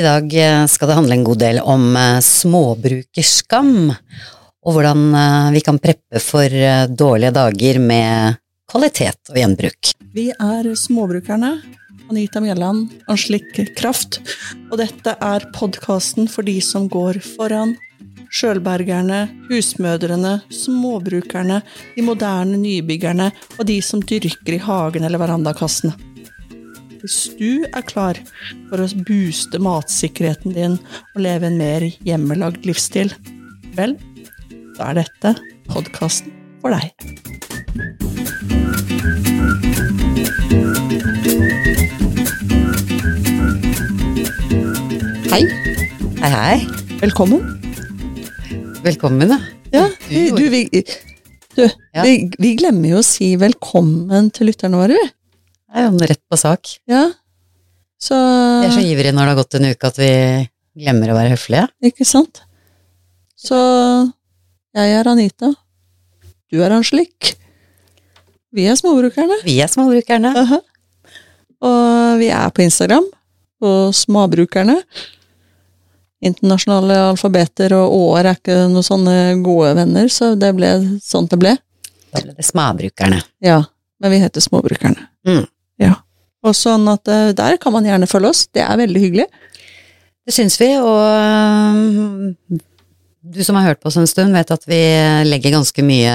I dag eh, skal det handle en god del om eh, småbrukerskam, og hvordan eh, vi kan preppe for dårlige dager med kvalitet og gjenbruk. Vi er småbrukerne. Anita Mjelland, Anslik Kraft. Og dette er podkasten for de som går foran. Sjølbergerne, husmødrene, småbrukerne, de moderne nybyggerne og de som dyrker i hagen eller verandakassene. Hvis du er klar for å booste matsikkerheten din og leve en mer hjemmelagd livsstil, vel, da er dette podkasten for deg. Hei, Hei, hei. velkommen. Velkommen, da. Ja, Du du, vi, du Ja. vi, vi glemmer jo å si velkommen til lytterne våre, vi. Det er jo rett på sak. Ja. Så Vi er så ivrige når det har gått en uke at vi glemmer å være høflige. Ikke sant? Så jeg er Anita. Du er Anslik. Vi er småbrukerne. Vi er småbrukerne. Aha. Og vi er på Instagram, på Småbrukerne. Internasjonale alfabeter og år er ikke noen sånne gode venner, så det ble sånn det ble. Da ble det småbrukerne. Ja, men vi heter Småbrukerne. Mm. Ja. Og sånn at eh, der kan man gjerne følge oss, det er veldig hyggelig. Det syns vi, og du som har hørt på oss en stund, vet at vi legger ganske mye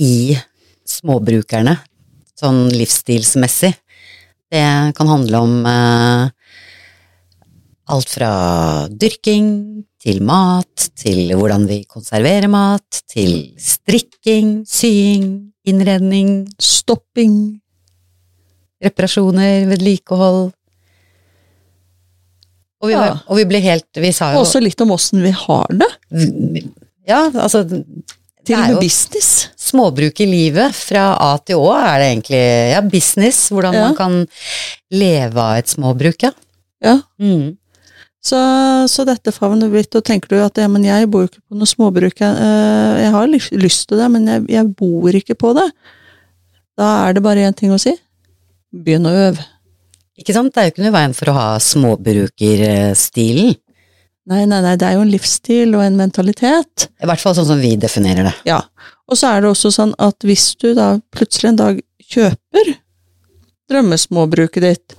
i småbrukerne, sånn livsstilsmessig. Det kan handle om øh, alt fra dyrking til mat, til hvordan vi konserverer mat, til strikking, sying, innredning, Stopping. Reparasjoner, vedlikehold. Og vi, Ja. og vi ble helt Vi sa jo Også litt om åssen vi har det. Ja, altså Til og med business. Småbruk i livet fra A til Å er det egentlig ja, business. Hvordan Ja. man kan leve av et småbruk, ja. Ja. Mm. Så, så dette favner blitt, og tenker du at ja, men jeg bor ikke på noe småbruk, jeg, eh, jeg har lyst til det, men jeg, jeg bor ikke på det. Da er det bare én ting å si. Begynn å øve. Ikke sant? Det er jo ikke noe i veien for å ha småbrukerstilen. Nei, nei, nei, det er jo en livsstil og en mentalitet. I hvert fall sånn som vi definerer det. Ja. Og så er det også sånn at hvis du da plutselig en dag kjøper drømmesmåbruket ditt,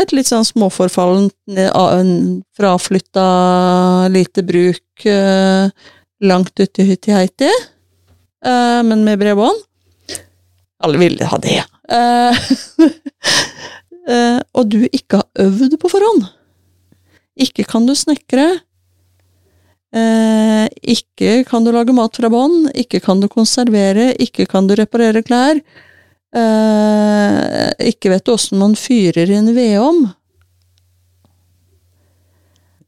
et litt sånn småforfallent, eh, fraflytta lite bruk eh, langt ute i Hytti-Heiti, eh, men med bredbånd Alle ville ha det. Eh, eh, og du ikke har øvd på forhånd. Ikke kan du snekre. Eh, ikke kan du lage mat fra bånn, ikke kan du konservere, ikke kan du reparere klær. Eh, ikke vet du åssen man fyrer i en vedovn.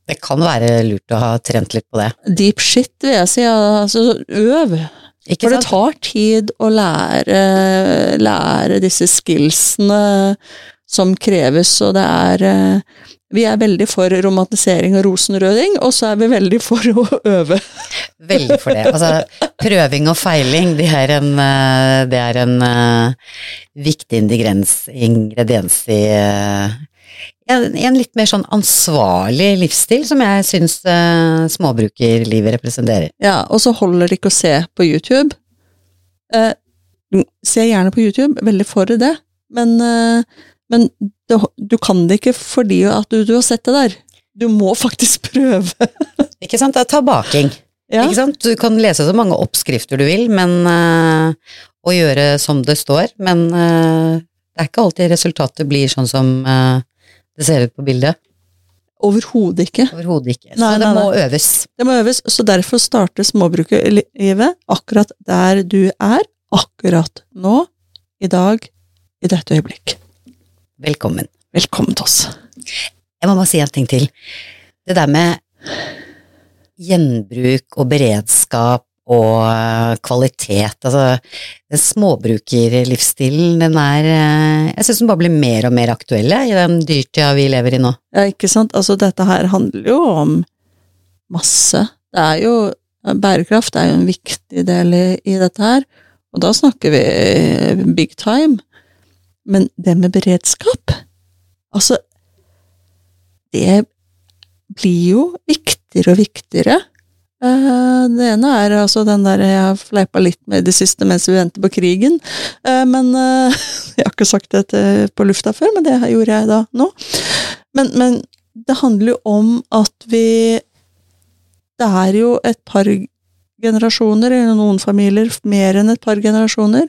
Det kan være lurt å ha trent litt på det. Deep shit, vil jeg si. Altså, øv. Ikke For det tar tid å lære, lære disse skillsene som kreves, og det er eh, Vi er veldig for romantisering og rosenrøding, og så er vi veldig for å øve. Veldig for det. Altså, prøving og feiling, det er en, eh, det er en uh, viktig ingrediens, ingrediens i eh, en, en litt mer sånn ansvarlig livsstil, som jeg syns eh, småbrukerlivet representerer. Ja, og så holder det ikke å se på YouTube. Eh, se gjerne på YouTube, veldig for det, men, eh, men det, du kan det ikke fordi at du, du har sett det der. Du må faktisk prøve. Ikke sant? Det er Ta baking. Ja, Ikke sant? Du kan lese så mange oppskrifter du vil, men eh, og gjøre som det står, men eh, det er ikke alltid resultatet blir sånn som eh, det ser ut på bildet. Overhodet ikke. Overhodet ikke. Så Nei, det nei, må øves. Det må øves, så derfor starter småbrukerlivet akkurat der du er, akkurat nå, i dag, i dette øyeblikk. Velkommen. Velkommen til oss. Jeg må bare si en ting til. Det der med gjenbruk og beredskap og eh, kvalitet, altså den småbrukerlivsstilen, den er eh, Jeg syns den bare blir mer og mer aktuell i den dyrtida vi lever i nå. Ja, ikke sant? Altså, dette her handler jo om masse. Det er jo Bærekraft er jo en viktig del i, i dette her, og da snakker vi eh, big time. Men det med beredskap Altså, det blir jo viktigere og viktigere. Eh, Det ene er altså den der jeg har fleipa litt med i det siste mens vi venter på krigen. Eh, Men eh, Jeg har ikke sagt det på lufta før, men det gjorde jeg da nå. Men, men det handler jo om at vi Det er jo et par generasjoner, eller noen familier mer enn et par generasjoner,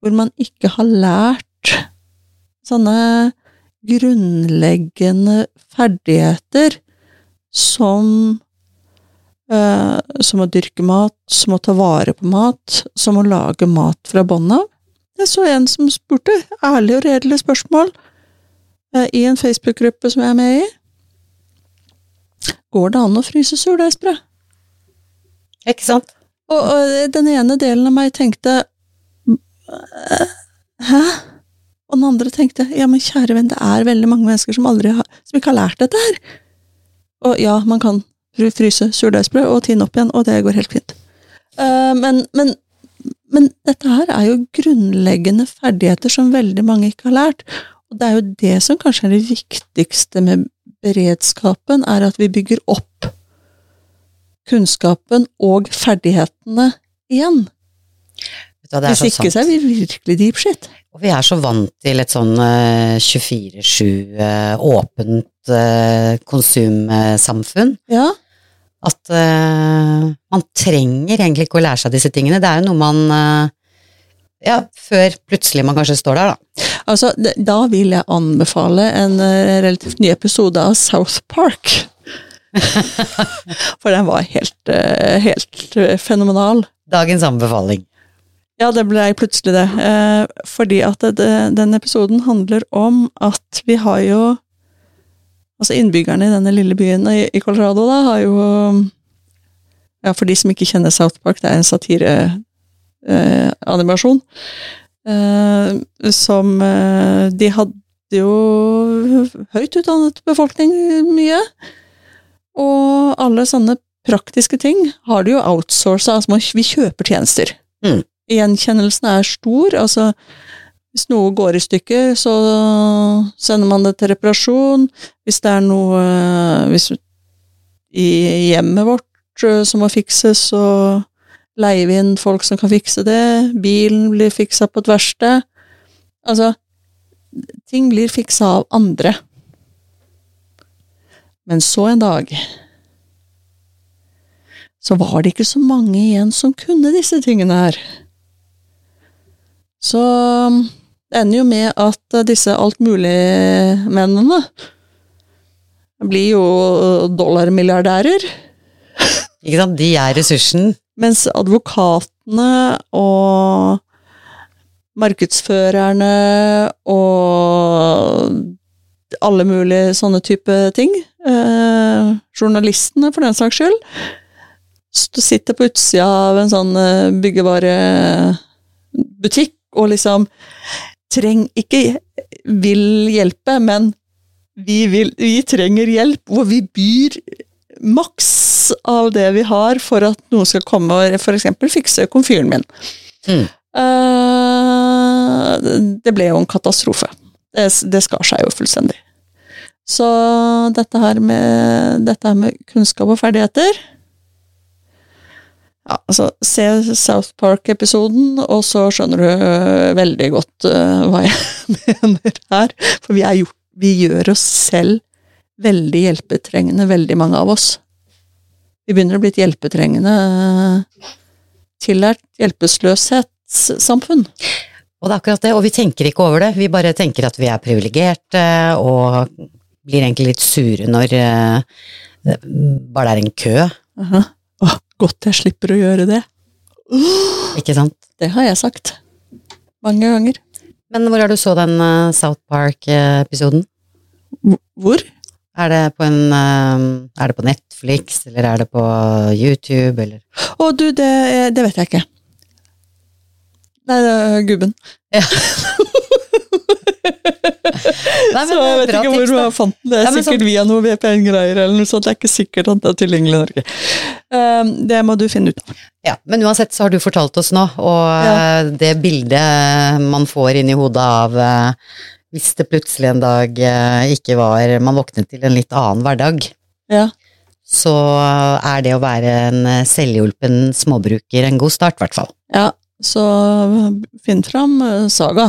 hvor man ikke har lært sånne grunnleggende ferdigheter som eh, som å dyrke mat, som å ta vare på mat, som å lage mat fra bånn av. Jeg så en som spurte, ærlig og redelig spørsmål, eh, i en Facebook-gruppe som jeg er med i. Går det an å fryse surdeigsbrød? Ikke sant? Og, og den ene delen av meg tenkte «Øh, Hæ? Og den andre tenkte ja, men kjære venn, det er veldig mange mennesker som aldri har, som ikke har lært dette her. Og ja, man kan fryse surdeigsbrød og tine opp igjen, og det går helt fint. Eh, men, men, men dette her er jo grunnleggende ferdigheter som veldig mange ikke har lært. Og det er jo det som kanskje er det viktigste med beredskapen, er at vi bygger opp kunnskapen og ferdighetene igjen. Du Hvis så ikke så er vi virkelig deep shit. Og vi er så vant til et sånn eh, 24-7 eh, åpent eh, konsumsamfunn Ja, at eh, man trenger egentlig ikke å lære seg disse tingene. Det er jo noe man uh, Ja, før plutselig man kanskje står der, da. altså Da vil jeg anbefale en eh, relativt ny episode av South Park. For den var helt, helt fenomenal. Dagens anbefaling. Ja, det ble plutselig det. Eh, fordi at den episoden handler om at vi har jo Altså innbyggerne i denne lille byen i, Colorado da, har jo Ja, for de som ikke kjenner South Park, det er en satireanimasjon. Eh, som eh, De hadde jo høyt utdannet befolkning mye. Og alle sånne praktiske ting har de jo outsourca. Altså, vi kjøper tjenester. Mm. Gjenkjennelsen er stor. altså hvis noe går i stykker, så sender man det til reparasjon. Hvis det er noe hvis, i hjemmet vårt eh, som må fikses, så leier vi inn folk som kan fikse det. Bilen blir fiksa på et verksted. Altså, ting blir fiksa av andre. Men så en dag så var det ikke så mange igjen som kunne disse tingene her. Så det ender jo med at disse altmuligmennene blir jo dollarmilliardærer, Ikke sant? De er ressursen. mens advokatene og markedsførerne og alle mulige sånne type ting, eh, journalistene for den saks skyld, sitter på utsida av en sånn eh, byggevarebutikk og liksom treng ikke vil hjelpe, men vi, vil, vi trenger hjelp, og vi byr maks av det vi har for at noen skal komme og eksempel fikse komfyren min. Mm. Uh, det ble jo en katastrofe. Det, det skar seg jo fullstendig. Så dette her med, dette her med kunnskap og ferdigheter ja, altså, Se South Park-episoden, og så skjønner du øh, veldig godt uh, hva jeg mener her. For vi, er gjort, vi gjør oss selv veldig hjelpetrengende, veldig mange av oss. Vi begynner å bli et hjelpetrengende, uh, tillært hjelpeløshetssamfunn. Og det er akkurat det, og vi tenker ikke over det. Vi bare tenker at vi er privilegerte, og blir egentlig litt sure når det bare er en kø, Uh Åh, godt jeg slipper å gjøre det. ikke sant? Det har jeg sagt. Mange ganger. Men hvor er du så den uh, South Park-episoden? Hvor? Er det på en uh, Er det på Netflix, eller er det på YouTube, eller Å, du, det, det vet jeg ikke. Nei, det er gubben. Nei, så jeg vet ikke hvor tips, du har fant den. Det er Ja, sikkert så... via noe VPN-greier eller noe sånt. Det er ikke sikkert at det er tilgjengelig i Norge. Um, det må du finne ut av. Ja, men uansett så har du fortalt oss nå, og Ja. eh, det bildet man får inn i hodet av eh, hvis det plutselig en dag eh, ikke var Man våknet til en litt annen hverdag. Ja. så er det å være en selvhjulpen småbruker en god start, i hvert fall. ja. Så finn fram saga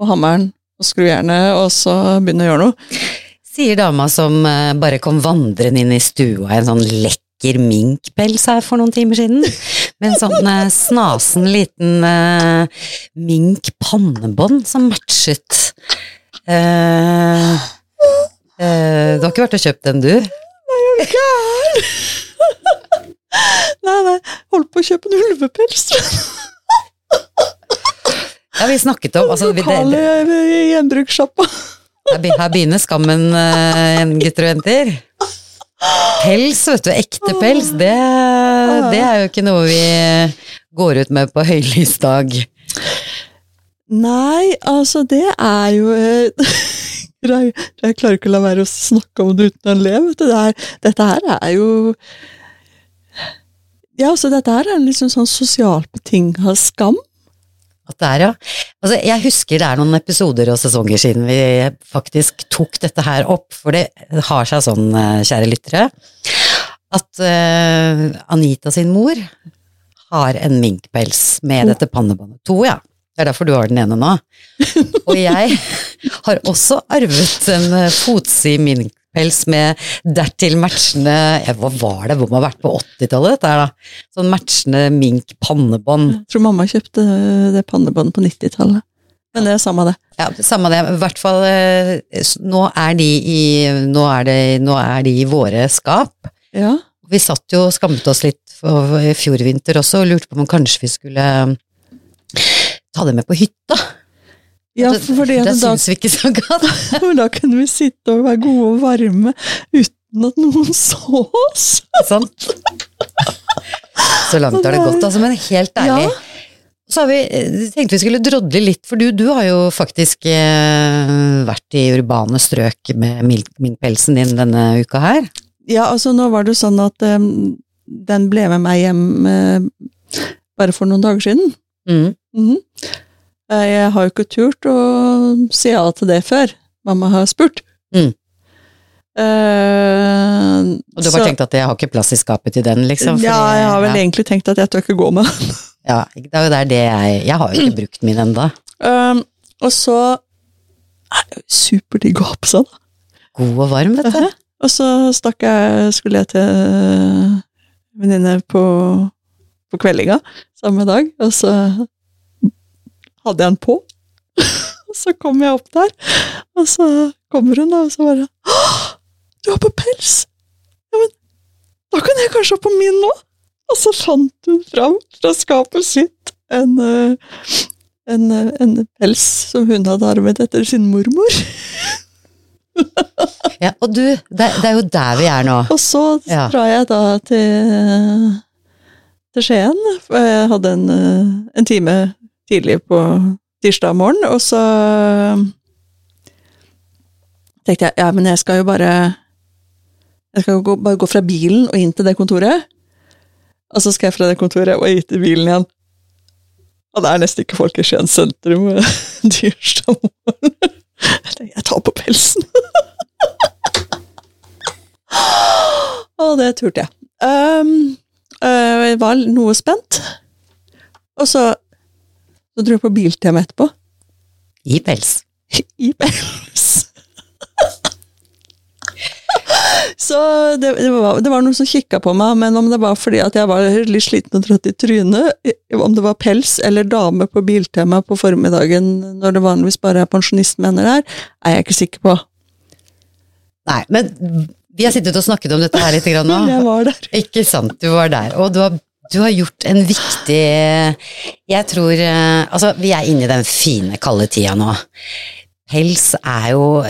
og hammeren og skrujernet, og så begynne å gjøre noe. Sier dama som eh, bare kom vandrende inn i stua i en sånn lekker minkpels her for noen timer siden. Med en sånn eh, snasen liten uh, mink pannebånd som matchet. Uh, uh, du har ikke vært og kjøpt den, du? Nei, er du gæren? nei, nei, holdt på å kjøpe en ulvepels. Ja, vi snakket om altså, Lokale gjenbrukssjappa. her begynner skammen, eh, gutter og jenter. Pels, vet du. Ekte pels. Det, det er jo ikke noe vi går ut med på høylys dag. Nei, altså det er jo eh, jeg klarer ikke å la være å snakke om det uten å le. Vet du. Det er, dette her er jo Ja, altså dette her er en liksom sånn sosialt betinga skam. At det er, ja. Altså, jeg husker det er noen episoder og sesonger siden vi faktisk tok dette her opp, for det har seg sånn, eh, kjære lyttere, at uh, Anita sin mor har en minkpels med To. dette pannebåndet. To, ja. Det er derfor du har den ene nå. Og jeg har også arvet en fotsid fotsid minkpels med dertil matchende ja, Hva var det, hvor man ha vært på 80-tallet dette her, da? Sånn matchende mink pannebånd. Jeg tror mamma kjøpte det pannebåndet på 90-tallet. Men det er samme det. Ja, samme det. I hvert fall eh, nå er de i, nå er det, nå er de i våre skap. Ja. Vi satt jo og skammet oss litt i fjor vinter også, og lurte på om kanskje vi skulle eh, ta det med på hytta. Ja, for det, det syns vi ikke så godt. da kunne vi sitte og være gode og varme uten at noen så oss. Sånn. Så langt har det gått, altså, men helt ærlig. Ja. Så har vi, eh, tenkte vi skulle drodle litt, for du, du har jo faktisk eh, vært i urbane strøk med mink- minkpelsen din denne uka her. Ja, altså nå var det jo sånn at em, den ble med meg hjem eh, bare for noen dager siden. Mm. Mhm. Eh, Jeg har jo ikke turt å si ja til det før. Mamma har spurt. Mm. Uh, Og du har bare tenkt at jeg har ikke plass i skapet til den, liksom? fordi- Ja, jeg har vel ja. egentlig tenkt at jeg tør ikke gå med den. Ja, det er jo der det jeg Jeg har jo ikke brukt min ennå. Um, og så er det jo superdigg å ha på seg, da. God og varm, vet du. Og så stakk jeg, skulle jeg til venninne på, på kveldinga samme dag, og så hadde jeg den på. og så kom jeg opp der, og så kommer hun, da, og så bare Du har på pels! Ja, men da kan jeg kanskje ha på min nå? Og så fant hun fram fra skapet sitt en, eh, en, eh, en pels som hun hadde arvet etter sin mormor. Ja, og du, det, det er jo der vi er nå. Og så Ja. drar jeg da til, til Skien, jeg hadde en, eh, en time tidlig på tirsdag morgen, og så tenkte jeg, ja, men jeg skal jo bare Jeg skal jo gå, bare gå fra bilen og inn til det kontoret, og så skal jeg fra det kontoret og inn til bilen igjen. Og det er nesten ikke folk i Skien sentrum tirsdag morgen. Jeg tar på pelsen. Og det turte jeg. Um, øh, jeg var noe spent. Og så, så dro jeg på Biltema etterpå. I pels. I pels. så det, det, var, det var noen som kikka på meg, men om det var fordi at jeg var litt sliten og trøtt i trynet, om det var pels eller dame på Biltema på formiddagen når det vanligvis bare er pensjonistmenner der, er jeg ikke sikker på. Nei, men vi har sittet og snakket om dette her litt grann nå. Jeg var der. Ikke sant, du var der. Og du har, du har gjort en viktig Jeg tror eh, Altså, vi er inne i den fine, kalde tida nå. Pels er jo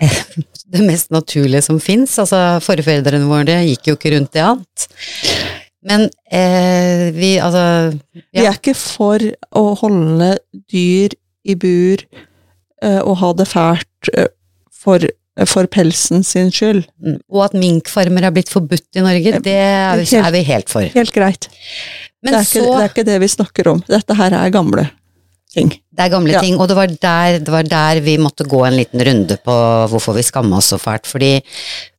det mest naturlige som fins. Altså, forfedrene våre gikk jo ikke rundt i annet. Men eh, vi, altså Vi er ikke for å holde dyr i bur eh, og ha det fælt eh, for, for pelsen sin skyld. mm, Og at minkfarmer er blitt forbudt i Norge, det er vi, er vi helt for. Helt greit. Men det, er ikke, det er ikke det vi snakker om. Dette her er gamle ting. Det er gamle Ja. ting, og det var, der, det var der vi måtte gå en liten runde på hvorfor vi skamma oss så fælt. Fordi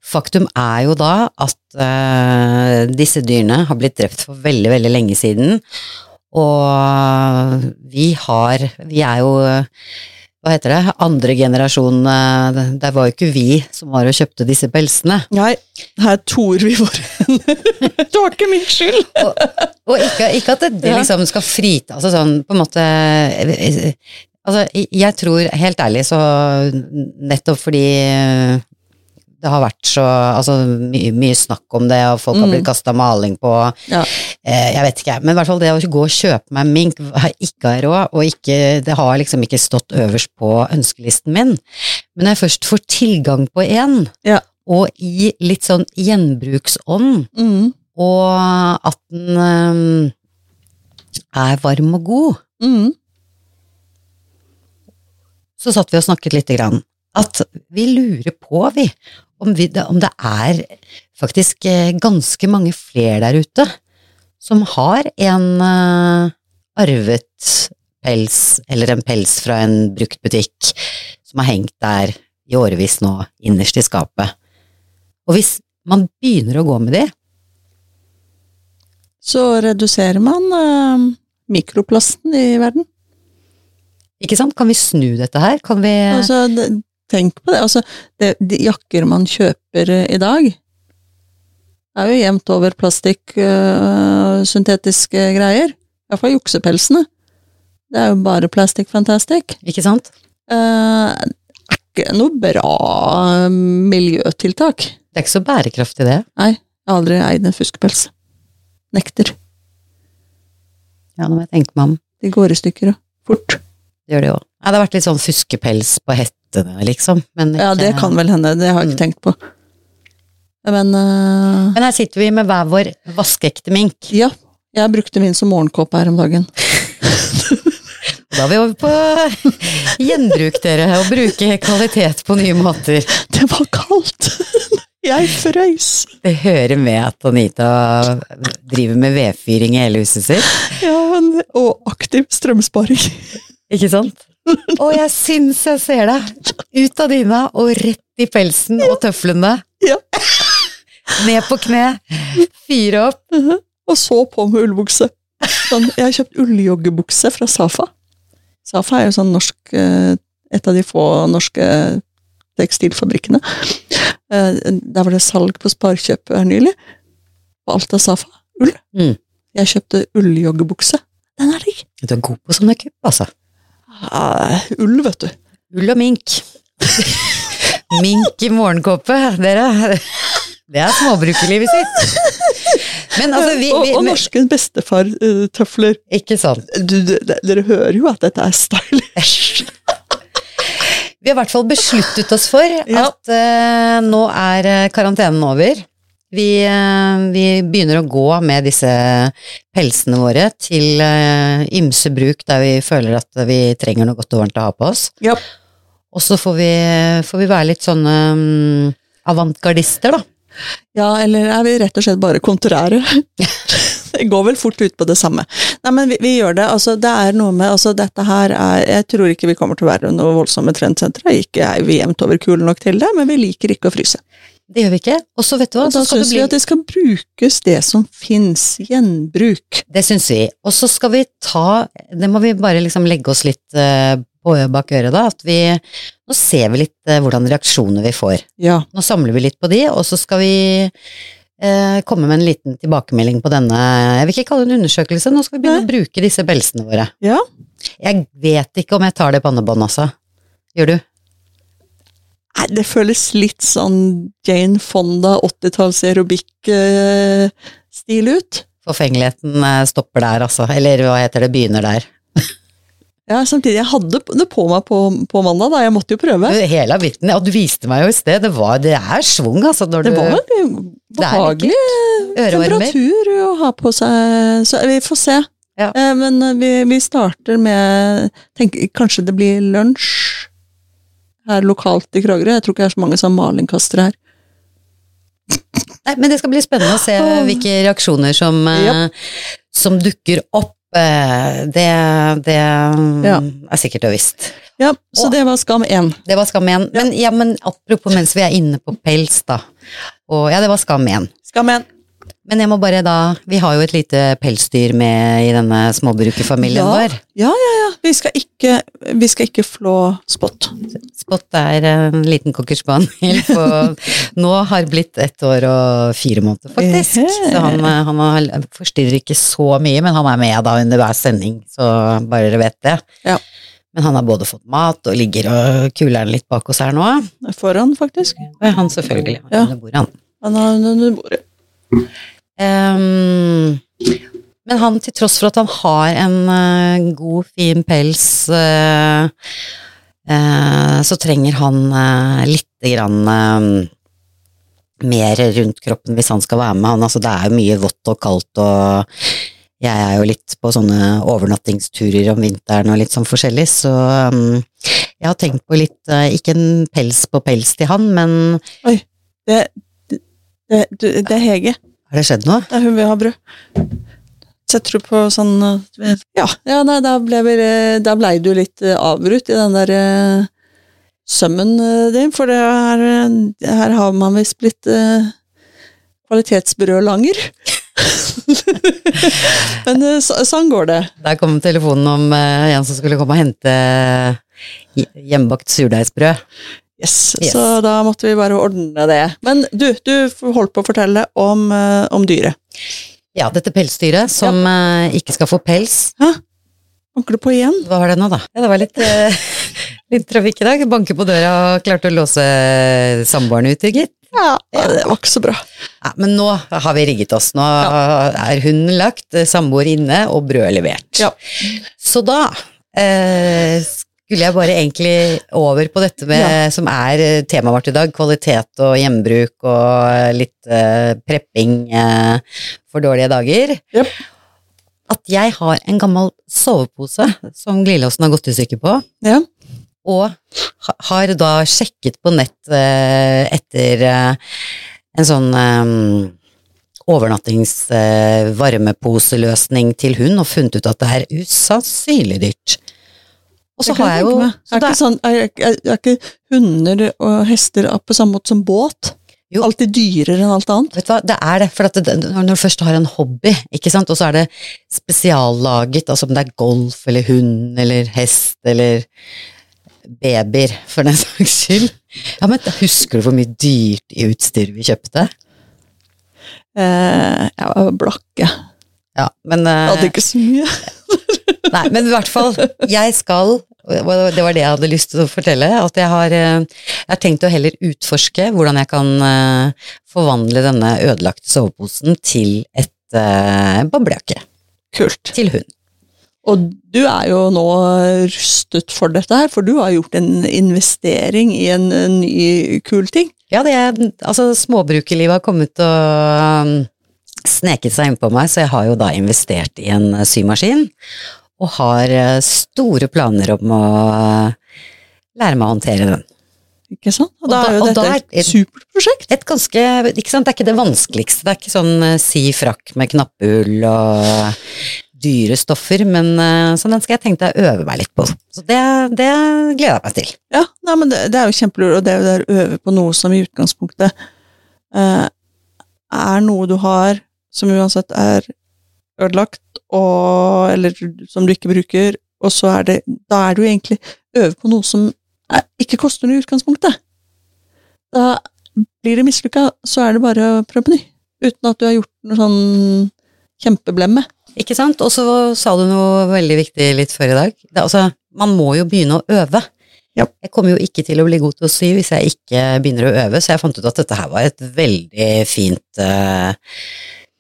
faktum er jo da at eh, disse dyrene har blitt drept for veldig, veldig lenge siden. Og vi har Vi er jo hva heter det, andre generasjon eh, Det var jo ikke vi som var og kjøpte disse pelsene. Nei, her tor vi våre hender. Det var ikke min skyld! Og ikke, ikke at det, liksom skal frita Altså sånn på en måte Altså, jeg tror helt ærlig så nettopp fordi det har vært så altså, mye, mye snakk om det, og folk har Mm. blitt kasta maling på Ja. Eh, Jeg vet ikke, men i hvert fall det å gå og kjøpe meg mink har ikke har råd, og ikke, det har liksom ikke stått øverst på ønskelisten min. Men når jeg først får tilgang på en, Ja. og i litt sånn gjenbruksånd, Mm. og at den um, er varm og god. Mm. Så satt vi og snakket lite grann. At vi lurer på, vi, om, vi, om det er faktisk eh, ganske mange flere der ute som har en uh, arvet pels, eller en pels fra en brukt butikk, som har hengt der i årevis nå, innerst i skapet. Og hvis man begynner å gå med de, Så reduserer man uh, mikroplasten i verden. ikke sant, kan vi snu dette her? Kan vi Altså, tenk på det. Altså, det, de jakker man kjøper eh, i dag, er jo jevnt over plastikk, øh, syntetiske greier. I hvert fall juksepelsene. Det er jo bare plastic fantastic. Ikke sant? Uh, er ikke noe bra miljøtiltak. Det er ikke så bærekraftig, det. Nei, jeg har aldri eid en fuskepels. Nekter. Ja, nå må jeg tenke meg om. De går i stykker, og fort. Det gjør det jo. Ja, det har vært litt sånn fuskepels på hettene, liksom. Men ikke, Ja, det kan vel hende, det har jeg ikke Mm. tenkt på. Men uh, Men her sitter vi med hver vår vaskeekte mink. ja, jeg brukte min som morgenkåpe her om dagen. Da er vi over på gjenbruk, dere, og bruke kvalitet på nye måter. Det var kaldt! Jeg frøys! Det hører med at Anita driver med vedfyring i hele huset sitt. Ja, og aktiv strømsparing. Ikke sant? Og jeg syns jeg ser deg. Ut av dyna og rett i pelsen og tøflene. Ja. Ned på kne. Fyre opp. Og så på med ullbukse. Sånn, jeg har kjøpt ulljoggebukse fra Safa. Safa er jo sånn norsk eh, Et av de få norske tekstilfabrikkene. Eh, Der var det salg på Sparkjøp her nylig. På alt av Safa. Ull. Mm. Jeg kjøpte ulljoggebukse. Den er digg. Du er god på sånne kupp, altså. Uh, ull, vet du. Ull og mink. mink i morgenkåpe, dere. Det er småbrukerlivet sitt. Men altså, vi, og, vi og norskens bestefar-tøfler. Ikke sant. Du, du, dere hører jo at dette er stylish. Vi har i hvert fall besluttet oss for Ja. at uh, nå er eh, karantenen over. Vi, uh, vi begynner å gå med disse pelsene våre til uh, ymse bruk der vi føler at vi trenger noe godt og varmt å ha på oss. Ja. Og så får vi, får vi være litt sånne um, avantgardister, da. Ja, eller er vi rett og slett bare kontrære? det går vel fort ut på det samme. Nei, men vi, vi gjør det. Altså, det er noe med altså, Dette her er Jeg tror ikke vi kommer til å være noe voldsomme trendsentre. Ikke er vi jevnt over kule nok til det, men vi liker ikke å fryse. Det gjør vi ikke. Og så vet du hva, da syns bli vi at det skal brukes det som fins. Gjenbruk. Det syns vi. Og så skal vi ta Det må vi bare liksom legge oss litt eh, bak øret, da. At vi Nå ser vi litt eh, hvordan reaksjoner vi får. Ja. Nå samler vi litt på de, og så skal vi eh, komme med en liten tilbakemelding på denne Jeg vil ikke kalle det en undersøkelse, nå skal vi begynne å bruke disse belsene våre. ja. Jeg vet ikke om jeg tar det pannebåndet, altså. Gjør du? Nei, det føles litt sånn Jane Fonda 80-talls aerobic-stil ut. Forfengeligheten stopper der, altså. Eller hva heter det, begynner der. Ja, samtidig, jeg hadde det på meg på, på mandag, da. Jeg måtte jo prøve. Hele habitten, og du viste meg jo i sted, det, var, det er svung, altså. Det du, var en behagelig temperatur å ha på seg, så vi får se. Ja. Eh, Men vi, vi starter med tenk, Kanskje det blir lunsj her lokalt i Kragerø. Jeg tror ikke det er så mange som malingkaster malingkastere her. Nei, men det skal bli spennende å se hvilke reaksjoner som, eh, som dukker opp. Eh, Det, det Ja. er sikkert og visst. Ja, så Og- det var skam én. Det var skam én. Men, ja, men apropos mens vi er inne på pels, da. Og ja, det var skam én. Skam én. Men jeg må bare da Vi har jo et lite pelsdyr med i denne småbrukerfamilien Ja. vår. Ja, ja, ja. Vi skal ikke, vi skal ikke flå spott. Spot er en liten cocker spaniel på Nå har blitt ett år og fire måneder, faktisk. Så han, eh, han forstyrrer ikke så mye, men han er med da under hver sending, så bare dere vet det. Ja. Men han har både fått mat og ligger og kuler den litt bak oss her nå. Foran, faktisk. Han selvfølgelig. Ja. Under bordet, han. Han har under bordet. Ehm, men han, til tross for at han har en uh, god, fin pels, uh, uh, så trenger han uh, lite grann mer rundt kroppen hvis han skal være med. Han, altså, det er jo mye vått og kaldt, og jeg er jo litt på sånne overnattingsturer om vinteren og litt sånn forskjellig, så um, jeg har tenkt på litt, ikke en pels på pels til han, men Det, det, du, det er Hege. har det skjedd noe? Det er hun vil ha brød. Setter du på sånn uh, Ja, ja nei, da ble, ble du litt uh, avbrutt i den der uh, sømmen din, for det er, her har man visst blitt uh, kvalitetsbrødlanger. Men så, sånn går det. Der kom telefonen om uh, en som skulle komme og hente hj- hjemmebakt surdeigsbrød. Yes, Yes. Så da måtte vi bare ordne det. Men du, du holdt på å fortelle om, uh, om dyret. Ja, dette pelsdyret som ja. ikke skal få pels. Hæ? Banker du på igjen? Hva var det nå, da? Ja, det var litt, eh, litt trafikk i dag. Banke på døra og klarte å låse samboeren ute, gitt. Ja, det var ikke så bra. Ja, men nå har vi rigget oss. Nå er hunden lagt, eh, samboer inne og brød levert. Ja. Så da eh, skulle jeg bare egentlig over på dette med, Ja. som er eh, temaet vårt i dag, kvalitet og gjenbruk og eh, litt uh, prepping uh, for dårlige dager. Yep. At jeg har en gammel sovepose som glidelåsen har gått i stykker på, Ja. og har da sjekket på nett uh, etter en sånn um, overnattings varmeposeløsning til hund, og funnet ut at det er usannsynlig dyrt. Og så har jeg jo er, ikke sånn, er, er, er ikke hunder og hester på samme måte som båt? Jo. Alltid dyrere enn alt annet? Vet du hva, det er det. For det, når du først har en hobby, ikke sant, og så er det spesiallaget, altså om det er golf eller hund eller hest eller babyer, for den saks skyld. Ja, men husker du hvor mye dyrt i utstyr vi kjøpte? Eh, jeg var blakke. Ja, men Jeg eh, hadde ikke så mye. Nei, men i hvert fall, jeg skal, og det var det jeg hadde lyst til å fortelle, at jeg har, eh, jeg har tenkt å heller utforske hvordan jeg kan eh, forvandle denne ødelagte soveposen til et uh, bablejakke Kult. til hund. Og du er jo nå rustet for dette her, for du har gjort en investering i en eh, ny kul ting. Ja, det er, altså småbrukerlivet har kommet og um, sneket seg innpå meg, så jeg har jo da investert i en eh, symaskin, og har eh, store planer om å eh, lære meg å håndtere den. Ikke sant? Og, Og da er jo dette er- et supert prosjekt. Et ganske, ikke sant, det er ikke det vanskeligste, det er ikke sånn eh, si frakk med knappehull og dyre stoffer, men så den skal jeg tenke å øve meg litt på. Så det, det gleder jeg meg til. Ja, nei, men det, det er jo kjempelurt, og er det å øve på noe som i utgangspunktet eh, er noe du har som uansett er ødelagt, og, eller som du ikke bruker, og så er det Da er du egentlig øve på noe som er, ikke koster noe i utgangspunktet. Da blir det mislykka, så er det bare å prøve på ny, uten at du har gjort noe sånn kjempeblemme. Ikke sant? Og så sa du noe veldig viktig litt før i dag. Det, altså, man må jo begynne å øve. Ja. Jeg kommer jo ikke til å bli god til å sy hvis jeg ikke begynner å øve, så jeg fant ut at dette her var et veldig fint uh,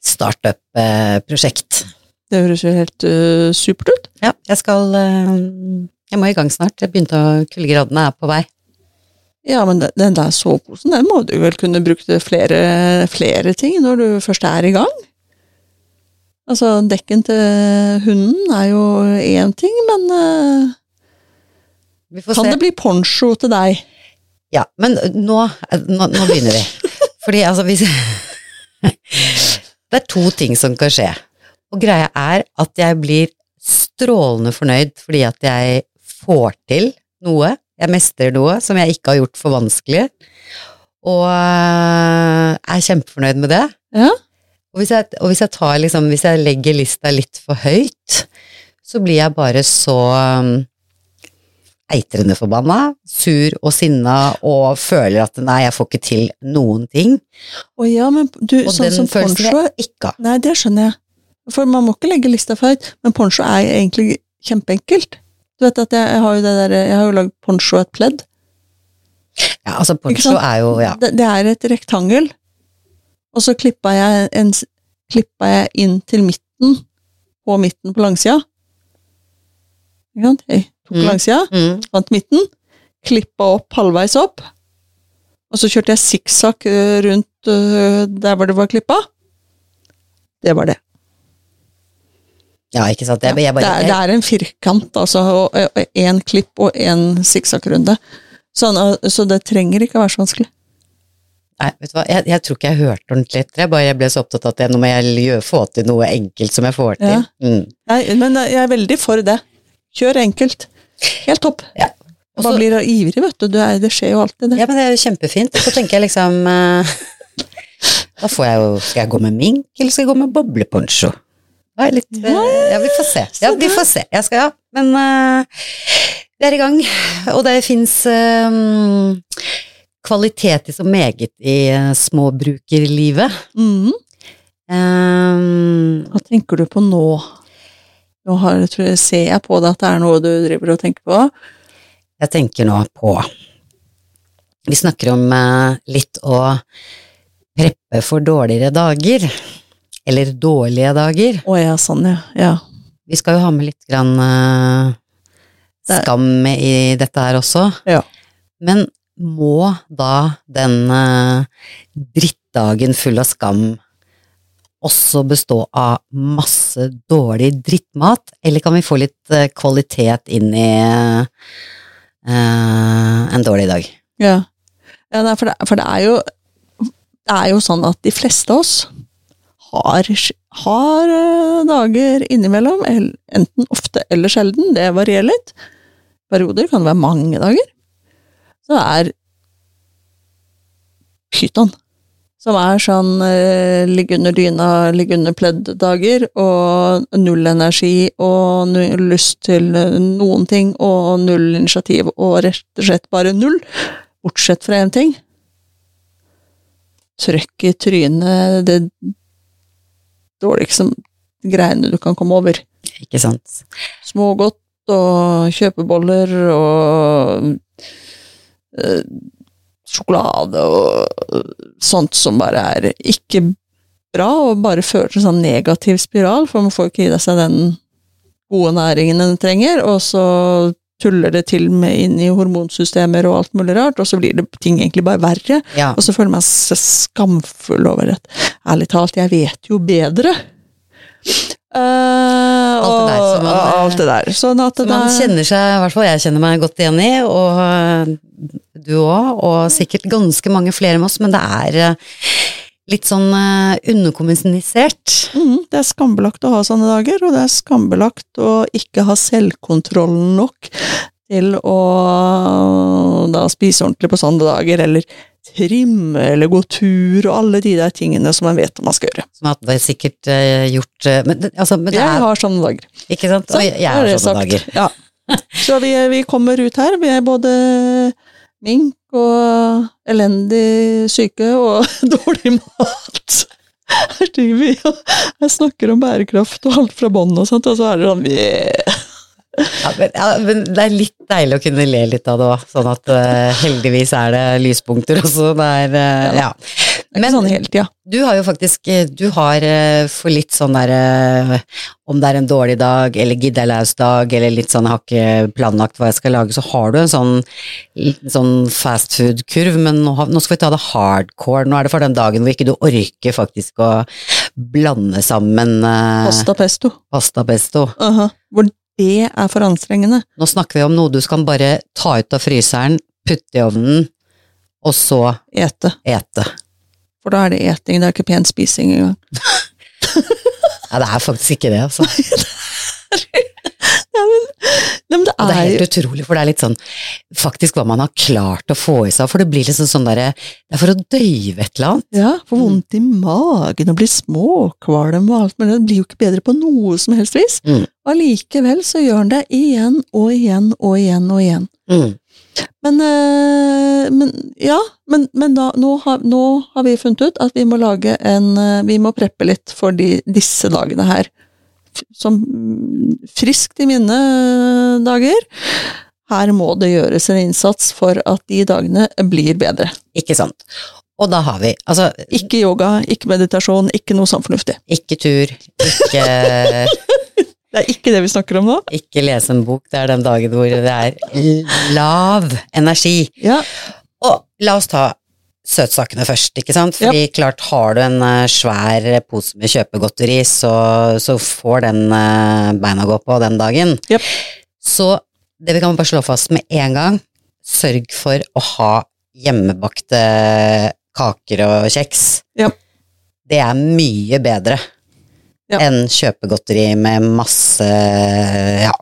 startup-prosjekt. Det høres jo helt uh, supert ut. ja, jeg skal uh, Jeg må i gang snart. Jeg begynte å Kuldegradene er på vei. Ja, men den- den der soveposen, den må du vel kunne bruke til flere, flere ting når du først er i gang? Altså, dekken til hunden er jo én ting, men uh, Vi får kan se. det bli poncho til deg? Ja, men nå, nå, nå begynner vi. Fordi altså hvis Det er to ting som kan skje. Og greia er at jeg blir strålende fornøyd fordi at jeg får til noe. Jeg mestrer noe som jeg ikke har gjort for vanskelig. Og øh, er kjempefornøyd med det. Ja. Og hvis jeg, og hvis jeg tar liksom, hvis jeg legger lista litt for høyt, så blir jeg bare så eitrende forbanna, sur og sinna og føler at nei, jeg får ikke til noen ting. Å ja, men du, Og sånn den som følelsen poncho jeg ikke ha. Nei, det skjønner jeg. For man må ikke legge lista for høyt, men poncho er egentlig kjempeenkelt. Du vet at jeg, jeg har jo det der, jeg har jo lagd poncho et pledd. Ja, altså poncho er jo, ja. Det, det er et rektangel, og så klippa jeg, en, klippa jeg inn til midten, på midten på langsida. Ikke sant? Tok Mm. langsida, Mm. fant midten, klippa opp halvveis opp, og så kjørte jeg sikksakk øh, rundt øh, der hvor det var klippa. Det var det. Ja, ikke sant. Jeg, bare, det, er, det er en firkant, altså, én klipp og én sikksakkrunde. Sånn, og- så det trenger ikke å være så vanskelig. Nei, vet du hva, jeg, jeg tror ikke jeg hørte ordentlig etter. Jeg bare ble så opptatt av at jeg, nå må jeg få til noe enkelt som jeg får til. Ja. Mm. Nei, men jeg er veldig for det. Kjør enkelt. Helt topp. Ja. Og Man så- blir ivrig, vet du. du er, det skjer jo alltid, det. ja, men det er jo kjempefint. Så tenker jeg liksom uh, Da får jeg jo Skal jeg gå med mink, eller skal jeg gå med bobleponcho? Da er jeg litt uh, Ja, vi får se. Ja, vi får se. Jeg skal, ja. Men uh, vi er i gang. Og det fins kvalitet i så meget i småbrukerlivet. Mm. Um, Hva tenker du på nå? Nå har, tror jeg, ser jeg på det at det er noe du driver og tenker på. jeg tenker nå på Vi snakker om eh, litt å preppe for dårligere dager. Eller dårlige dager. Å ja, sånn, ja. ja. Vi skal jo ha med litt grann uh, skam i dette her også. Ja. Men må da den uh, drittdagen full av skam også bestå av masse dårlig drittmat, eller kan vi få litt eh, kvalitet inn i uh, en dårlig dag? Ja, ja for, det, for det er jo Det er jo sånn at de fleste av oss har, har eh, dager innimellom, enten ofte eller sjelden, det varierer litt. Perioder kan det være mange dager. Så det er pyton. Som er sånn eh, ligge under dyna, ligge under pledd-dager, og null energi, og null lyst til eh, noen ting, og null initiativ, og rett og slett bare null. Bortsett fra én ting. Trøkk i trynet, det dårligste greiene du kan komme over. Ikke sant? Smågodt og kjøpeboller og eh, sjokolade og sånt som bare er ikke bra, og bare fører til en sånn negativ spiral, for man får ikke i seg den gode næringen den trenger, og så tuller det til med inn i hormonsystemer og alt mulig rart, og så blir det ting egentlig bare verre. Ja. Og så føler man seg skamfull over det. Ærlig talt, jeg vet jo bedre. Eh, Alt det der som man- og- alt det der. Sånn at Så det man er- kjenner seg, i hvert fall jeg kjenner meg godt igjen i, og øh, du òg, og sikkert ganske mange flere med oss, men det er litt sånn øh, underkommunisert. Mm, det er skambelagt å ha sånne dager, og det er skambelagt å ikke ha selvkontrollen nok til å da spise ordentlig på sånne dager, eller trimme, eller gå tur, og alle de der tingene som man vet man skal gjøre. Som at det er sikkert uh, gjort øh, men, altså, men det Jeg er, har sånne dager. Ikke sant? Så, Og jeg, jeg har sånne sagt. dager. Ja. Så vi, vi kommer ut her, vi er både mink og elendig syke og dårlig mat. Her driver vi og jeg snakker om bærekraft og alt fra bånn og sånt, og så er det sånn vi Ja, men, ja, men det er litt deilig å kunne le litt av det òg, sånn at uh, heldigvis er det lyspunkter også. Det er, uh, ja. Det er sånn helt, ja. Du har jo faktisk eh, Du har uh, for litt sånn der eh, Om det er en dårlig dag, eller gidder jeg løs dag, eller litt sånn jeg har ikke planlagt hva jeg skal lage, så har du en sånn, sånn fast food-kurv, men nå, nå skal vi ta det hardcore. Nå er det for den dagen hvor ikke du orker faktisk å blande sammen Pasta pesto. pasta pesto. Aha. Hvor det er for anstrengende. Nå snakker vi om noe du skal bare ta ut av fryseren, putte i ovnen, og så Ete. ete. For da er det eting, det er ikke pen spising engang. Ja, det er faktisk ikke det, altså. Det er helt utrolig, for det er litt sånn faktisk hva man har klart å få i seg, for det blir liksom sånn derre Det er for å døyve et eller annet. Ja, få vondt i magen og bli småkvalm og alt, men det blir jo ikke bedre på noe som helst vis. Mm. Allikevel så gjør han det igjen og igjen og igjen og igjen. Mm. Men, eh, men ja, men, men da, nå, har, nå har vi funnet ut at vi må lage en eh, Vi må preppe litt for de, disse dagene her. Som mm, friskt i minne eh, dager. Her må det gjøres en innsats for at de dagene blir bedre. Ikke sant. Og da har vi altså Ikke yoga, ikke meditasjon, ikke noe sånn fornuftig. ikke tur, ikke, Det er ikke det vi snakker om nå. ikke lese en bok, det er den dagen hvor det er lav energi. Ja, Og la oss ta søtsakene først, ikke sant? Fordi klart, har du en uh, svær pose med kjøpegodteri, så, så får den uh, beina gå på den dagen. Jep. Så det vi kan bare slå fast med en gang, sørg for å ha hjemmebakte kaker og kjeks. Jep. Det er mye bedre Ja. enn kjøpegodteri med masse ja,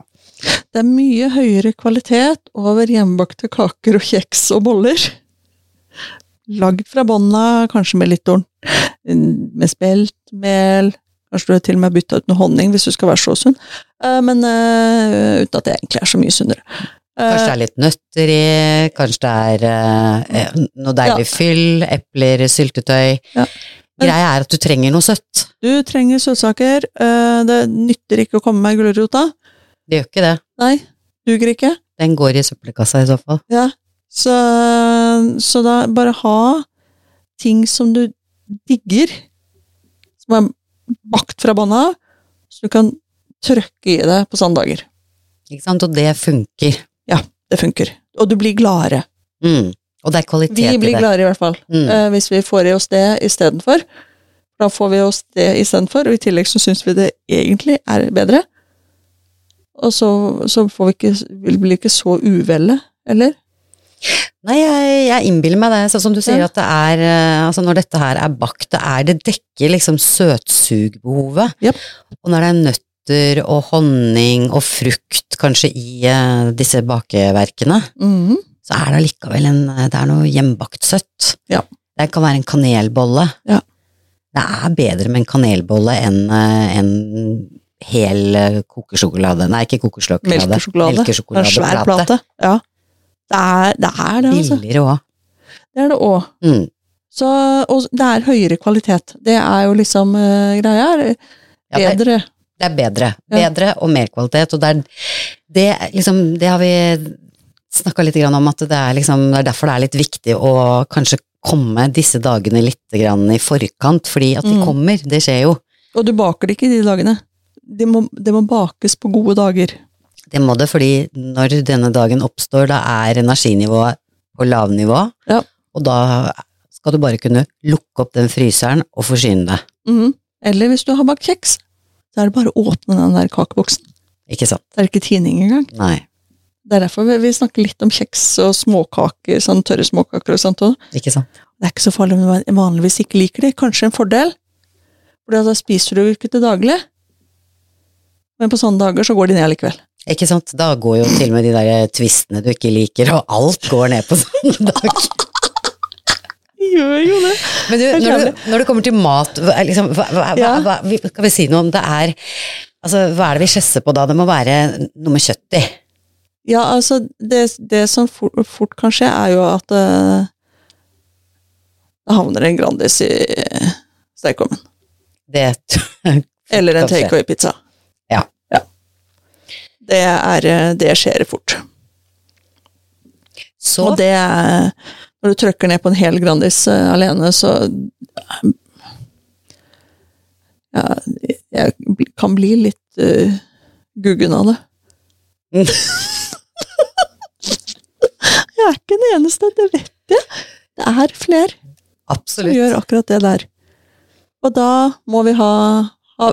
det er mye høyere kvalitet over hjemmebakte kaker og kjeks og boller. Lagd fra bånda, kanskje med litt orn, med speltmel, kanskje du har til og med bytta ut noe honning hvis du skal være så sunn, Eh, men uh, uten at det egentlig er så mye sunnere. Eh, Kanskje det er litt nøtter i, kanskje det er uh, noe deilig fyll, epler, syltetøy. Ja. Greia er at du trenger noe søtt. Du trenger søtsaker, eh, det nytter ikke å komme med gulrota. Det gjør ikke det. Nei, duger ikke. Den går i søppelkassa i så fall. Ja, så, så da bare ha ting som du digger, som er bakt fra bånda, så du kan trøkke i det på sånne dager. Ikke sant? Og det funker. Ja, Det funker. Og du blir gladere. Mm. Og det er kvalitet Vi blir gladere i hvert fall, Mm. eh, hvis vi får i oss det istedenfor. Da får vi oss det istedenfor, og i tillegg så syns vi det egentlig er bedre. Og så, så får vi ikke, vi blir ikke så uvelle, eller? Nei, jeg, jeg innbiller meg det, sånn som du sier Ja. at det er eh, Altså når dette her er bakt, det er det dekker liksom søtsugbehovet. Japp. Og når det er nøtter og honning og frukt kanskje i uh, disse bakeverkene, Mhm. så er det allikevel en Det er noe hjemmebakt søtt. Ja. Det kan være en kanelbolle. Ja. Det er bedre med en kanelbolle enn eh, en hel eh, kokesjokolade Nei, ikke kokesjokolade. Melkesjokolade. En svær plate. Ja. Det er det, er det altså. Billigere òg. Det er det òg. Mm. Så, og det er høyere kvalitet. Det er jo liksom uh, greia. Ja, det- Bedre. Det er bedre. Ja. Bedre og mer kvalitet, og det er det, liksom, det har vi snakka litt grann om, at det er, liksom, det er derfor det er litt viktig å kanskje komme disse dagene litt grann i forkant, fordi at de Mm. kommer, det skjer jo. Og du baker det ikke de dagene. Det må, det må bakes på gode dager. Det må det, fordi når denne dagen oppstår, da er energinivået på lavnivå, Ja. og da skal du bare kunne lukke opp den fryseren og forsyne deg. Mm. Eller hvis du har bakt kjeks, så er det bare å åpne den der kakeboksen. Ikke sant? Det er ikke tining engang. Nei, Det er derfor vi, vi snakker litt om kjeks og småkaker, sånn tørre småkaker og sånt òg. ikke sant? Det er ikke så farlig om du vanligvis ikke liker det. Kanskje en fordel, for da spiser du ikke til daglig. Men på sånne dager så går de ned likevel. Ikke sant? Da går jo til og med de der tvistene du ikke liker, og alt går ned på sånn dag. Gjør jo det. Men du, når, du, når det kommer til mat, liksom, hva, hva, hva, hva, vi- skal vi si noe om det er Altså, hva er det vi skjesser på da? Det må være noe med kjøtt i. Ja, altså, det, det som fort, fort kan skje, er jo at uh, det havner en Grandis i stekeovnen. Det Eller en Kan takeaway-pizza. Det, er, eh, det skjer fort. Så Og det er Når du trykker ned på en hel Grandis uh, alene, så Ja, jeg kan bli litt uh, guggen av det. Jeg er ikke den eneste, det vet jeg. Det er flere som gjør akkurat det der. Og da må vi ha, ha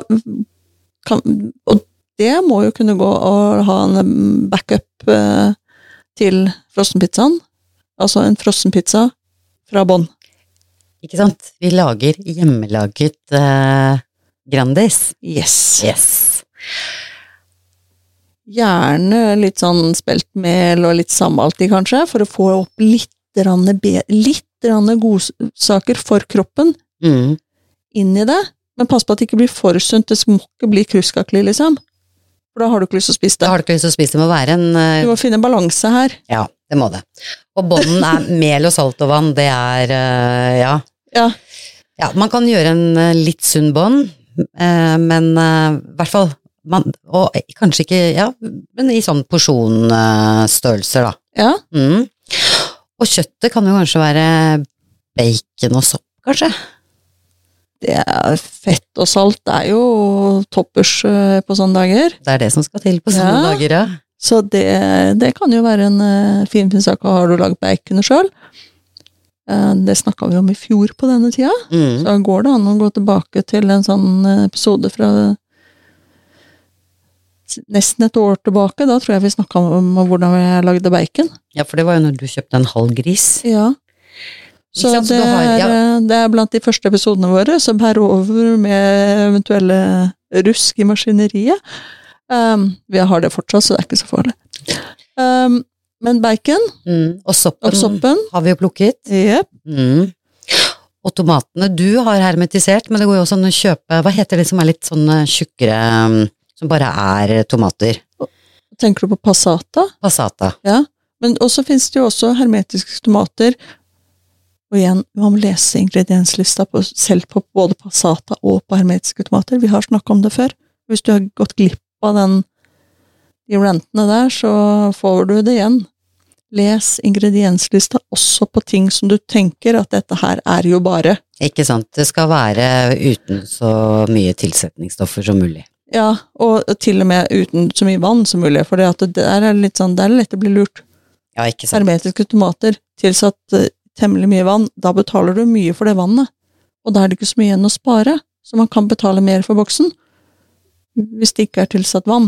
kan, Og det må jo kunne gå å ha en backup eh, til frossenpizzaen. Altså en frossenpizza fra bånn. Ikke sant? Vi lager hjemmelaget eh, Grandis. Yes. Yes. Gjerne litt sånn speltmel og litt sammalt i, kanskje, for å få opp litt, rande, litt rann godsaker for kroppen Mm. inn i det. Men pass på at det ikke blir for sunt. Det må ikke bli kruskakelig, liksom. For da har du ikke lyst til å spise det. Da har du ikke lyst til å spise, det Det må være en uh... Du må finne balanse her. Ja, det må det. Og bånden er mel og salt og vann, det er uh, ja. Ja. ja. Man kan gjøre en uh, litt sunn bånd, men i hvert fall man, Og kanskje ikke Ja, men i sånn porsjonstørrelser, da. Ja. Mm. Og kjøttet kan jo kanskje være bacon og sopp, kanskje? Det er fett og salt det er jo toppers eh, på sånne dager. Det er det som skal til på sånne Ja. dager, ja. Så det, det kan jo være en uh, fin, fin sak. Har du lagd baconet sjøl? det snakka vi om i fjor på denne tida. Mm. Så går det an å gå tilbake til en sånn eh, episode fra nesten et år tilbake. Da tror jeg vi snakka om hvordan jeg lagde bacon. Ja, for det var jo når du kjøpte en halv gris. Ja. Så det har- ja. er, det er blant de første episodene våre som bærer over med eventuelle rusk i maskineriet. Um, vi har det fortsatt, så det er ikke så farlig. Um, men bacon Mm. Og soppen, og soppen har vi jo plukket. Yep. Mm. Og tomatene du har hermetisert, men det går jo også an å kjøpe Hva heter det som er litt sånn eh, tjukkere, mm, som bare er tomater? Tenker du på passata? Passata. Ja. Men også finnes det jo også hermetiske tomater. Og igjen, man må lese ingredienslista på, selv på både passata og på hermetiske tomater. Vi har snakka om det før. Hvis du har gått glipp av den, de rantene der, så får du det igjen. Les ingredienslista også på ting som du tenker at dette her er jo bare. Ikke sant. Det skal være uten så mye tilsetningsstoffer som mulig. Ja, og til og med uten så mye vann som mulig, for det det er litt sånn, det er lett å bli lurt. Ja, ikke sant. hermetiske tomater tilsatt eh, temmelig mye vann, da betaler du mye for det vannet. Og da er det ikke så mye igjen å spare, så man kan betale mer for boksen hvis det ikke er tilsatt vann,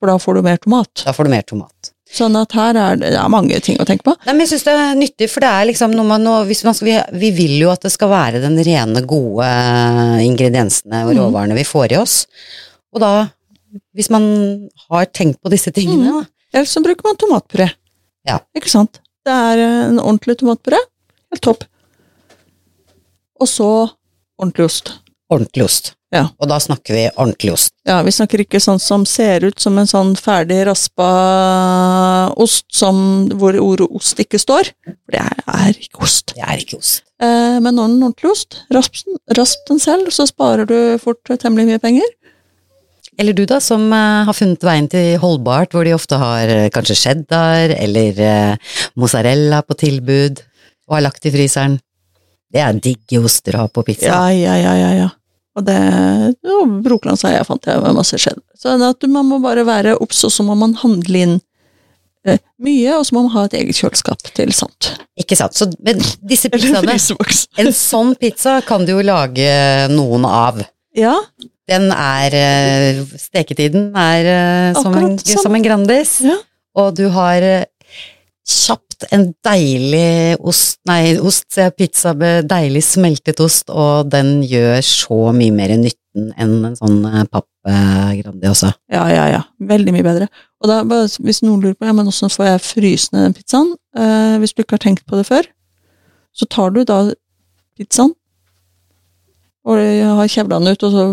for da får du mer tomat. Da får du mer tomat. Sånn at her er det, det er mange ting å tenke på. Nei, men jeg syns det er nyttig, for det er liksom noe man hvis man skal, vi, vi vil jo at det skal være den rene, gode ingrediensene og råvarene råvarene vi får i oss. Og da, hvis man har tenkt på disse tingene, da. Eller så bruker man tomatpuré. Ja. Ikke sant? Det er eh, en ordentlig tomatpuré. Helt topp. Og så ordentlig ost. Ordentlig ost. Ja. Og da snakker vi ordentlig ost. Ja, vi snakker ikke sånn som ser ut som en sånn ferdig raspa ost som, hvor ordet ost ikke står. For det er, er ikke ost. Det er ikke ost. Eh, men når den ordentlig ost, rasp, rasp den selv, så sparer du fort temmelig mye penger. Eller du da, som eh, har funnet veien til holdbart, hvor de ofte har eh, kanskje cheddar eller eh, mozzarella på tilbud, og har lagt i fryseren. Det er digge oster å ha på pizza. Ja, ja, ja, ja, ja. Og det og Brokelandsheia fant jeg med masse skjedd. Så at man må bare være obs, og så må man handle inn eh, mye, og så må man ha et eget kjøleskap til sånt. Ikke sant. Så men disse pizzaene. En sånn pizza kan du jo lage noen av. Ja, Den er eh, Steketiden er eh, som, en, sånn. som en Grandis. Ja. Og du har eh, kjapt en deilig ost Nei, ost, sier jeg, pizza med deilig smeltet ost, og den gjør så mye mer nytten enn en sånn eh, papp eh, Grandi også. Ja, ja, ja. Veldig mye bedre. Og da, hvis noen lurer på ja, men hvordan får jeg fryse ned den pizzaen, eh, hvis du ikke har tenkt på det før, så tar du da pizzaen, og har kjevla den ut og så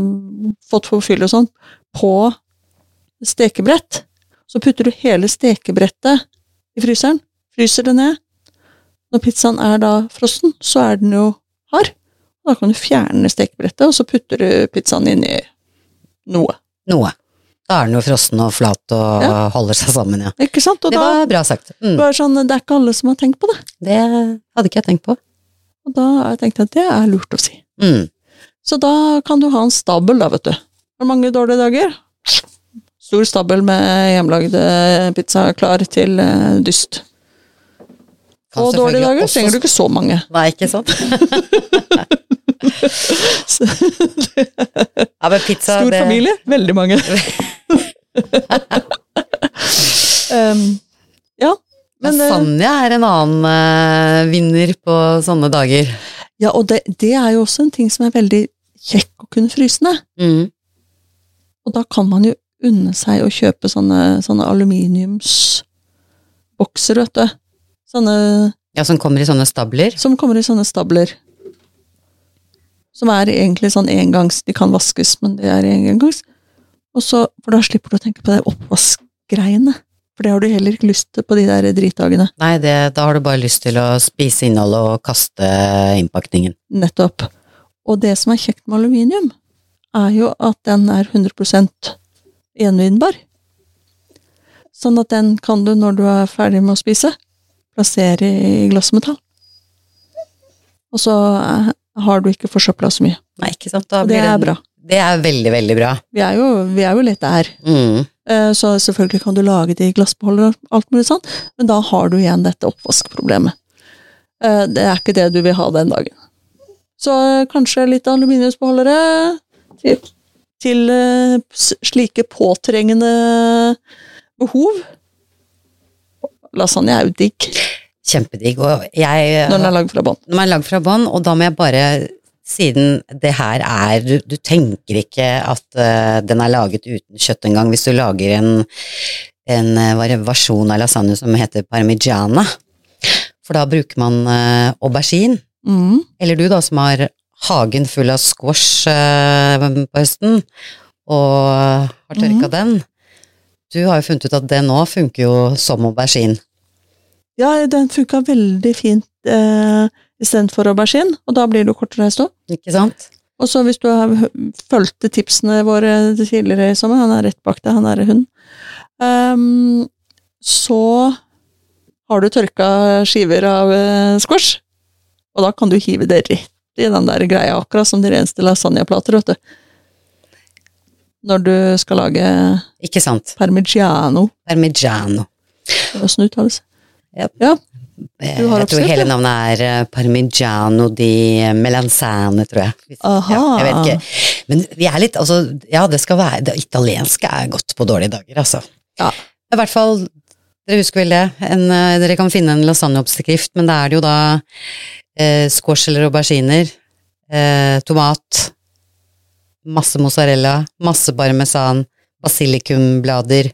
fått forfyll og sånn, på stekebrett. Så putter du hele stekebrettet i fryseren, fryser det ned. Når pizzaen er da frossen, så er den jo hard. Da kan du fjerne stekebrettet, og så putter du pizzaen inn i noe. Noe. Da er den jo frossen og flat og Ja. holder seg sammen, ja. Ikke sant? Og Det da, var bra sagt. Mm. Bare sånn, det er ikke alle som har tenkt på det. Det hadde ikke jeg tenkt på. Og da har jeg tenkt at det er lurt å si. Mm. Så da kan du ha en stabel, da, vet du. Hvor mange dårlige dager? Stor stabel med hjemmelagd eh, pizza klar til eh, dyst. Og dårlige dager også- trenger du ikke så mange. Nei, ikke sant? Ja, men pizza Stor det, familie, veldig mange. um, ja, men eh, Lasagne er en annen uh, vinner på sånne dager. Ja, og det, det er jo også en ting som er veldig kjekk å kunne fryse ned. Mm. Og da kan man jo unne seg å kjøpe sånne, sånne aluminiumsbokser, vet du. Sånne Ja, som kommer i sånne stabler. som kommer i sånne stabler. Som er egentlig sånn engangs De kan vaskes, men det er engangs. Og så, For da slipper du å tenke på de oppvaskgreiene. For det har du heller ikke lyst til på de der dritdagene. Nei, det, da har du bare lyst til å spise innholdet og kaste innpakningen. Nettopp. Og det som er kjekt med aluminium, er jo at den er 100% gjenvinnbar. Sånn at den kan du, når du er ferdig med å spise, plassere i glassmetall. Og så eh, har du ikke forsøpla så mye. Nei, ikke sant? Da blir det er bra. Det er veldig, veldig bra. Vi er jo, vi er jo litt der. Mm. Eh, Så selvfølgelig kan du lage det i glassbeholder og alt mulig sånn, men da har du igjen dette oppvaskproblemet. Eh, Det er ikke det du vil ha den dagen. Så eh, kanskje litt aluminiumsbeholdere til, til eh, slike påtrengende behov. Lasagne er jo digg Kjempedigg. Og jeg når den er lagd fra bånn. Når den er lagd fra bånn, og da må jeg bare siden det her er Du, du tenker ikke at uh, den er laget uten kjøtt engang, hvis du lager en, en uh, versjon av lasagne som heter parmigiana. For da bruker man uh, aubergine. Mm. Eller du da, som har hagen full av squash eh, på høsten, og har tørka den. Du har jo funnet ut at det nå funker jo som aubergine. Ja, den funka veldig fint eh, istedenfor aubergine, og da blir jo kortere stå. Ikke sant? Og så hvis du har hø- fulgt tipsene våre tidligere i sommer, han er rett bak deg, han er hund, um, så har du tørka skiver av eh, squash, og da kan du hive det rett i den der greia, akkurat som de reneste lasagneplater, vet du. Når du skal lage Ikke sant? parmigiano. Parmigiano. Åssen uttales det? Yep. Ja, Jeg Du jeg tror hele navnet er eh, Parmigiano di Melanzane, tror jeg. Aha. Ja, jeg vet ikke. Men vi er litt, altså, ja, det skal være, det italienske er godt på dårlige dager, altså. Ja. I hvert fall, dere husker vel det, en, eh, dere kan finne en lasagneoppskrift, men da er det jo da eh, squash eller auberginer, eh, tomat, masse mozzarella, masse parmesan, basilikumblader,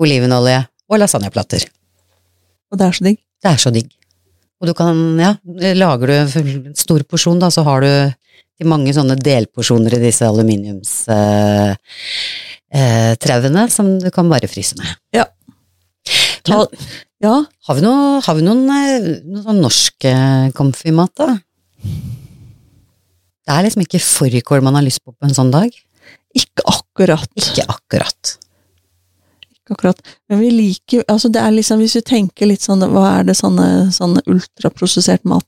olivenolje og lasagneplater. og det er så digg. Det er så digg. Og du kan, ja, lager du en stor porsjon, da, så har du til mange sånne delporsjoner i disse aluminiumstrauene eh, som du kan bare fryse ned. Ja. Men, Ja, har vi, noe, har vi noen, eh, noen sånn norsk eh, comfy-mat, da? Det er liksom ikke fårikål man har lyst på på en sånn dag. ikke akkurat. Ikke akkurat. Ikke akkurat. Men vi liker jo altså det er liksom, Hvis vi tenker litt sånn Hva er det sånne, sånne ultraprosessert mat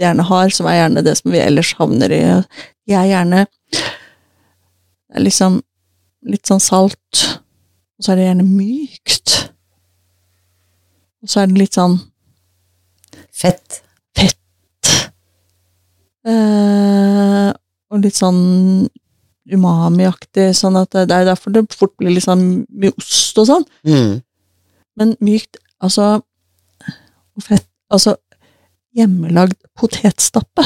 gjerne har, som er gjerne det som vi ellers havner i? De er gjerne er liksom litt sånn salt, og så er det gjerne mykt. Og så er det litt sånn Fett. eh, Og litt sånn umami-aktig, sånn at det, er derfor det fort blir litt sånn mye ost og sånn. Mm. Men mykt, altså Og fett Altså, hjemmelagd potetstappe.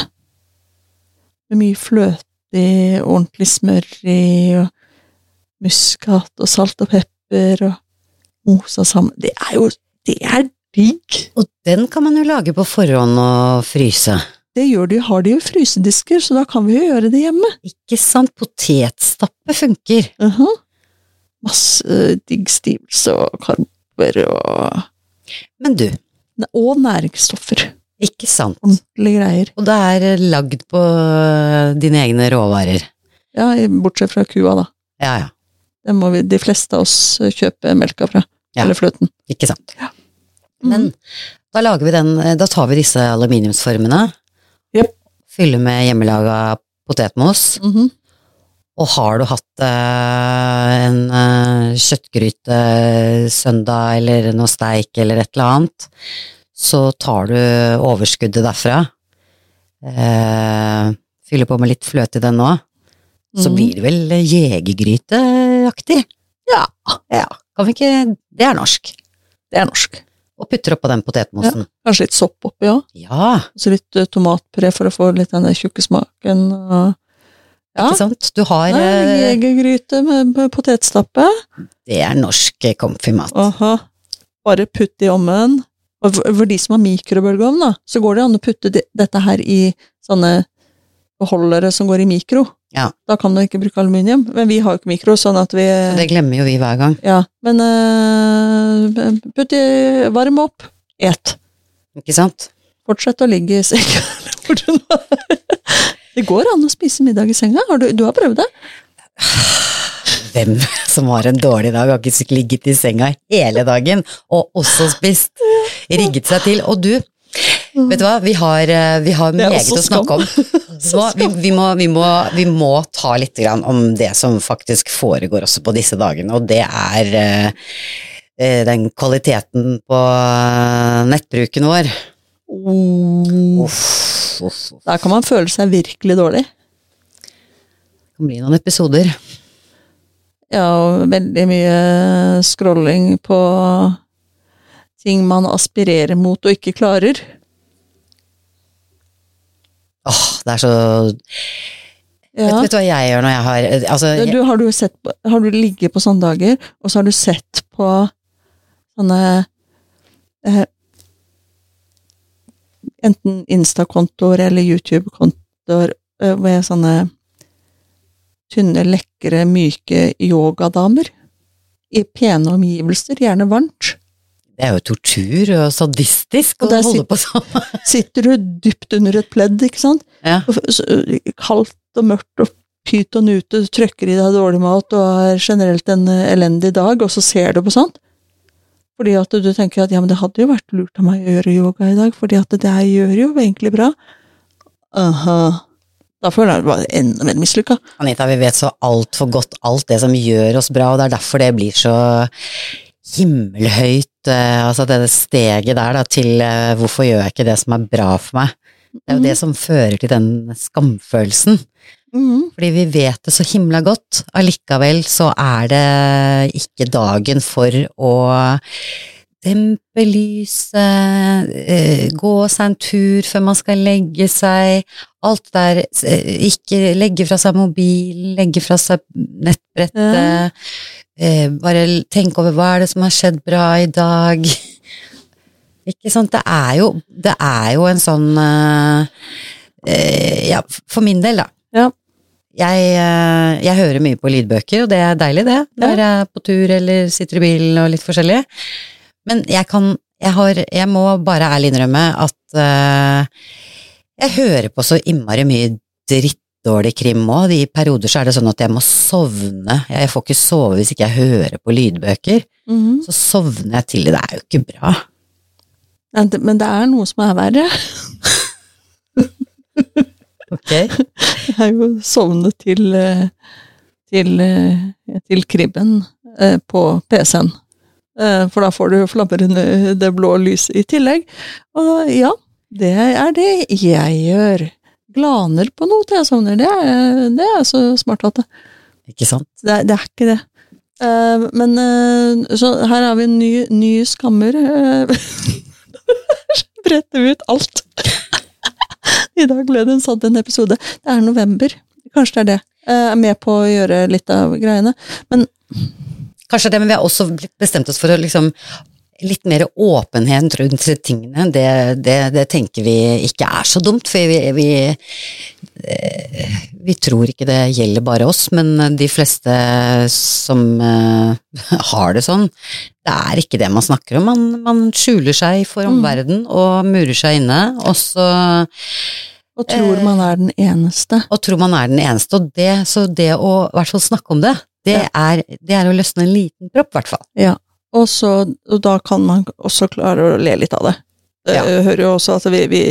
Med mye fløte i, ordentlig smør i, og muskat og salt og pepper og mosa sammen. Det er jo Det er digg! Og den kan man jo lage på forhånd og fryse. Det gjør de, har de jo frysedisker, så da kan vi jo gjøre det hjemme. Ikke sant? Potetstappe funker. Mhm. Masse digg stivelse og karper og Men du, Og næringsstoffer. ikke sant. Ordentlige greier. Og det er eh, lagd på eh, dine egne råvarer. Ja, bortsett fra kua, da. Ja, ja. Det må vi, de fleste av oss kjøpe melka fra. Ja. Eller fløten. Ikke sant. Ja. Men da lager vi den, eh, da tar vi disse aluminiumsformene. yep. Fyller med hjemmelaga potetmos. Mhm. Og har du hatt eh, en eh, kjøttgryte søndag eller noe steik eller et eller annet, så tar du overskuddet derfra. Eh, fyller på med litt fløte i den nå. Så Mhm. blir det vel jegergryteaktig. Ja. Ja, kan vi ikke Det er norsk. Det er norsk. Og putter oppå den potetmosen. Kanskje litt sopp oppi òg. Ja. Så litt uh, tomatpuré for å få litt den tjukke smaken. Uh, Ja. Ikke sant? Du har eh, Jegergryte med, med potetstappe. Det er norsk comfy-mat. Aha. Bare putt i ovnen. Og for, for de som har mikrobølgeovn, da, så går det an å putte de, dette her i sånne beholdere som går i mikro. Ja. Da kan du ikke bruke aluminium. Men vi har jo ikke mikro, sånn at vi Det glemmer jo vi hver gang. Ja, men uh, putt i Varm opp. Et. Ikke sant? Fortsett å ligge i senga. hvor du nå er. Det går an å spise middag i senga. Har du, du har prøvd det? Hvem som har en dårlig dag, har ikke ligget i senga hele dagen og også spist. Rigget seg til. Og du, vet du hva, vi har, eh, vi har meget å snakke om. Så vi, vi, må, vi, må, vi må ta litt grann om det som faktisk foregår også på disse dagene, og det er eh, eh, den kvaliteten på nettbruken vår. Oh. Uff, uff, uff. Der kan man føle seg virkelig dårlig. Det kan bli noen episoder. Ja, og veldig mye scrolling på ting man aspirerer mot og ikke klarer. Åh, det er så vet, Ja. vet du hva jeg gjør når jeg har altså, jeg, Du, har, du sett har du ligget på sånne dager, og så har du sett på sånne eh, Enten Insta-kontoer eller YouTube-kontoer eh, med sånne tynne, lekre, myke yogadamer. I pene omgivelser, gjerne varmt. Det er jo tortur og sadistisk Og å holde sitter- på sånn. Sitter du dypt under et pledd, ikke sant? Ja. Og Kaldt og mørkt og pyton ute, du trøkker i deg dårlig mat og har generelt en eh, elendig dag, og så ser du på sånt. Fordi at du tenker at ja, men det hadde jo vært lurt av meg å gjøre yoga i dag, fordi at det her gjør jo egentlig bra. Aha. Da føler jeg det bare enda mer mislykka. Anita, vi vet så altfor godt alt det som gjør oss bra, og det er derfor det blir så himmelhøyt, eh, altså det steget der da, til eh, hvorfor gjør jeg ikke det som er bra for meg? Det er jo det som fører til den skamfølelsen. Mm. Fordi vi vet det så himla godt, allikevel så er det ikke dagen for å dempe lyset, eh, gå seg en tur før man skal legge seg, alt der, ikke legge fra seg mobilen, legge fra seg nettbrettet, eh, bare tenke over hva er det som har skjedd bra i dag. Ikke sant, det er jo, det er jo en sånn eh, eh, Ja, for min del, da. Ja. Jeg, eh, jeg hører mye på lydbøker, og det er deilig, det. Når jeg er på tur eller sitter i bilen og litt forskjellig. Men jeg kan Jeg, har, jeg må bare ærlig innrømme at eh, jeg hører på så innmari mye drittdårlig krim òg. I perioder så er det sånn at jeg må sovne. Jeg får ikke sove hvis ikke jeg hører på lydbøker. Mhm. Så sovner jeg til det. Det er jo ikke bra. Men det- er noe som er verre. Ok? Jeg har jo sovnet til, eh, til, eh, til kribben eh, på PC-en. For da får du flamrende det blå lyset i tillegg. Og ja, det er det jeg gjør. Glaner på noe til jeg sovner. Det er, det er så smart at det, Ikke sant? det, det er ikke det. Uh, Men uh, så her har vi en ny, ny skammer. Bretter Brette ut alt. I dag ble det en sånn en episode. Det er november. Kanskje det er det. Jeg er med på å gjøre litt av greiene. Men Kanskje det, men vi har også bestemt oss for å liksom Litt mer åpenhet rundt tingene, det, det, det tenker vi ikke er så dumt, for vi, vi, eh, vi tror ikke det gjelder bare oss, men de fleste som eh, har det sånn, det er ikke det man snakker om. Man, man skjuler seg for Mm. omverdenen og murer seg inne, og så og tror man er den eneste. og tror man er den eneste, og det, så det å i hvert fall snakke om det, det, Ja. er, det er å løsne en liten propp, i hvert fall. Ja. Og, så, og da kan man også klare å le litt av det. Ja. Jeg hører jo også at vi, vi,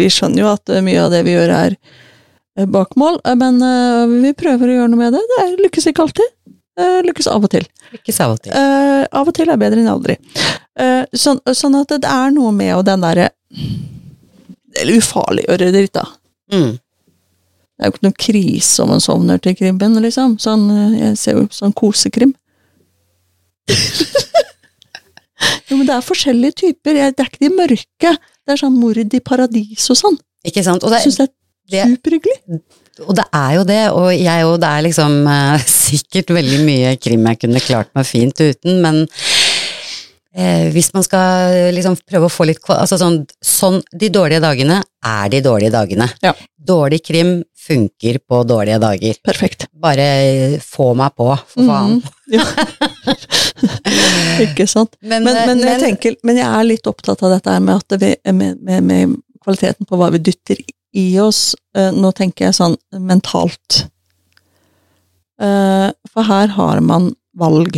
vi skjønner jo at mye av det vi gjør er eh, bak mål, eh, men eh, vi prøver å gjøre noe med det. Det lykkes ikke alltid. Eh, Lykkes av og til. Lykkes av og til. uh, av og til er bedre enn aldri. Uh, sånn, sånn at det er noe med å den derre Eller ufarliggjøre dritt, da. Mm. Det er jo ikke noe krise om man sovner til krimmen, liksom. Sånn, eh, jeg ser jo sånn kosekrim. jo, men det er forskjellige typer. Det er ikke de mørke. Det er sånn mord i paradis og sånn. Ikke sant? Og, det, syns det er superhyggelig. Og det er jo det, og jeg og det er liksom eh, sikkert veldig mye krim jeg kunne klart meg fint uten, men eh, hvis man skal eh, liksom prøve å få litt Altså sånn, sånn De dårlige dagene er de dårlige dagene. Ja. Dårlig krim funker på dårlige dager. Perfekt. Bare få meg på, for faen. Mm, Ja. Ikke sant. Men, Men, eh, men, jeg tenker, men jeg er litt opptatt av dette med, vi, med, med, med kvaliteten på hva vi dytter i oss. Eh, Nå tenker jeg sånn mentalt. Eh, For her har man valg.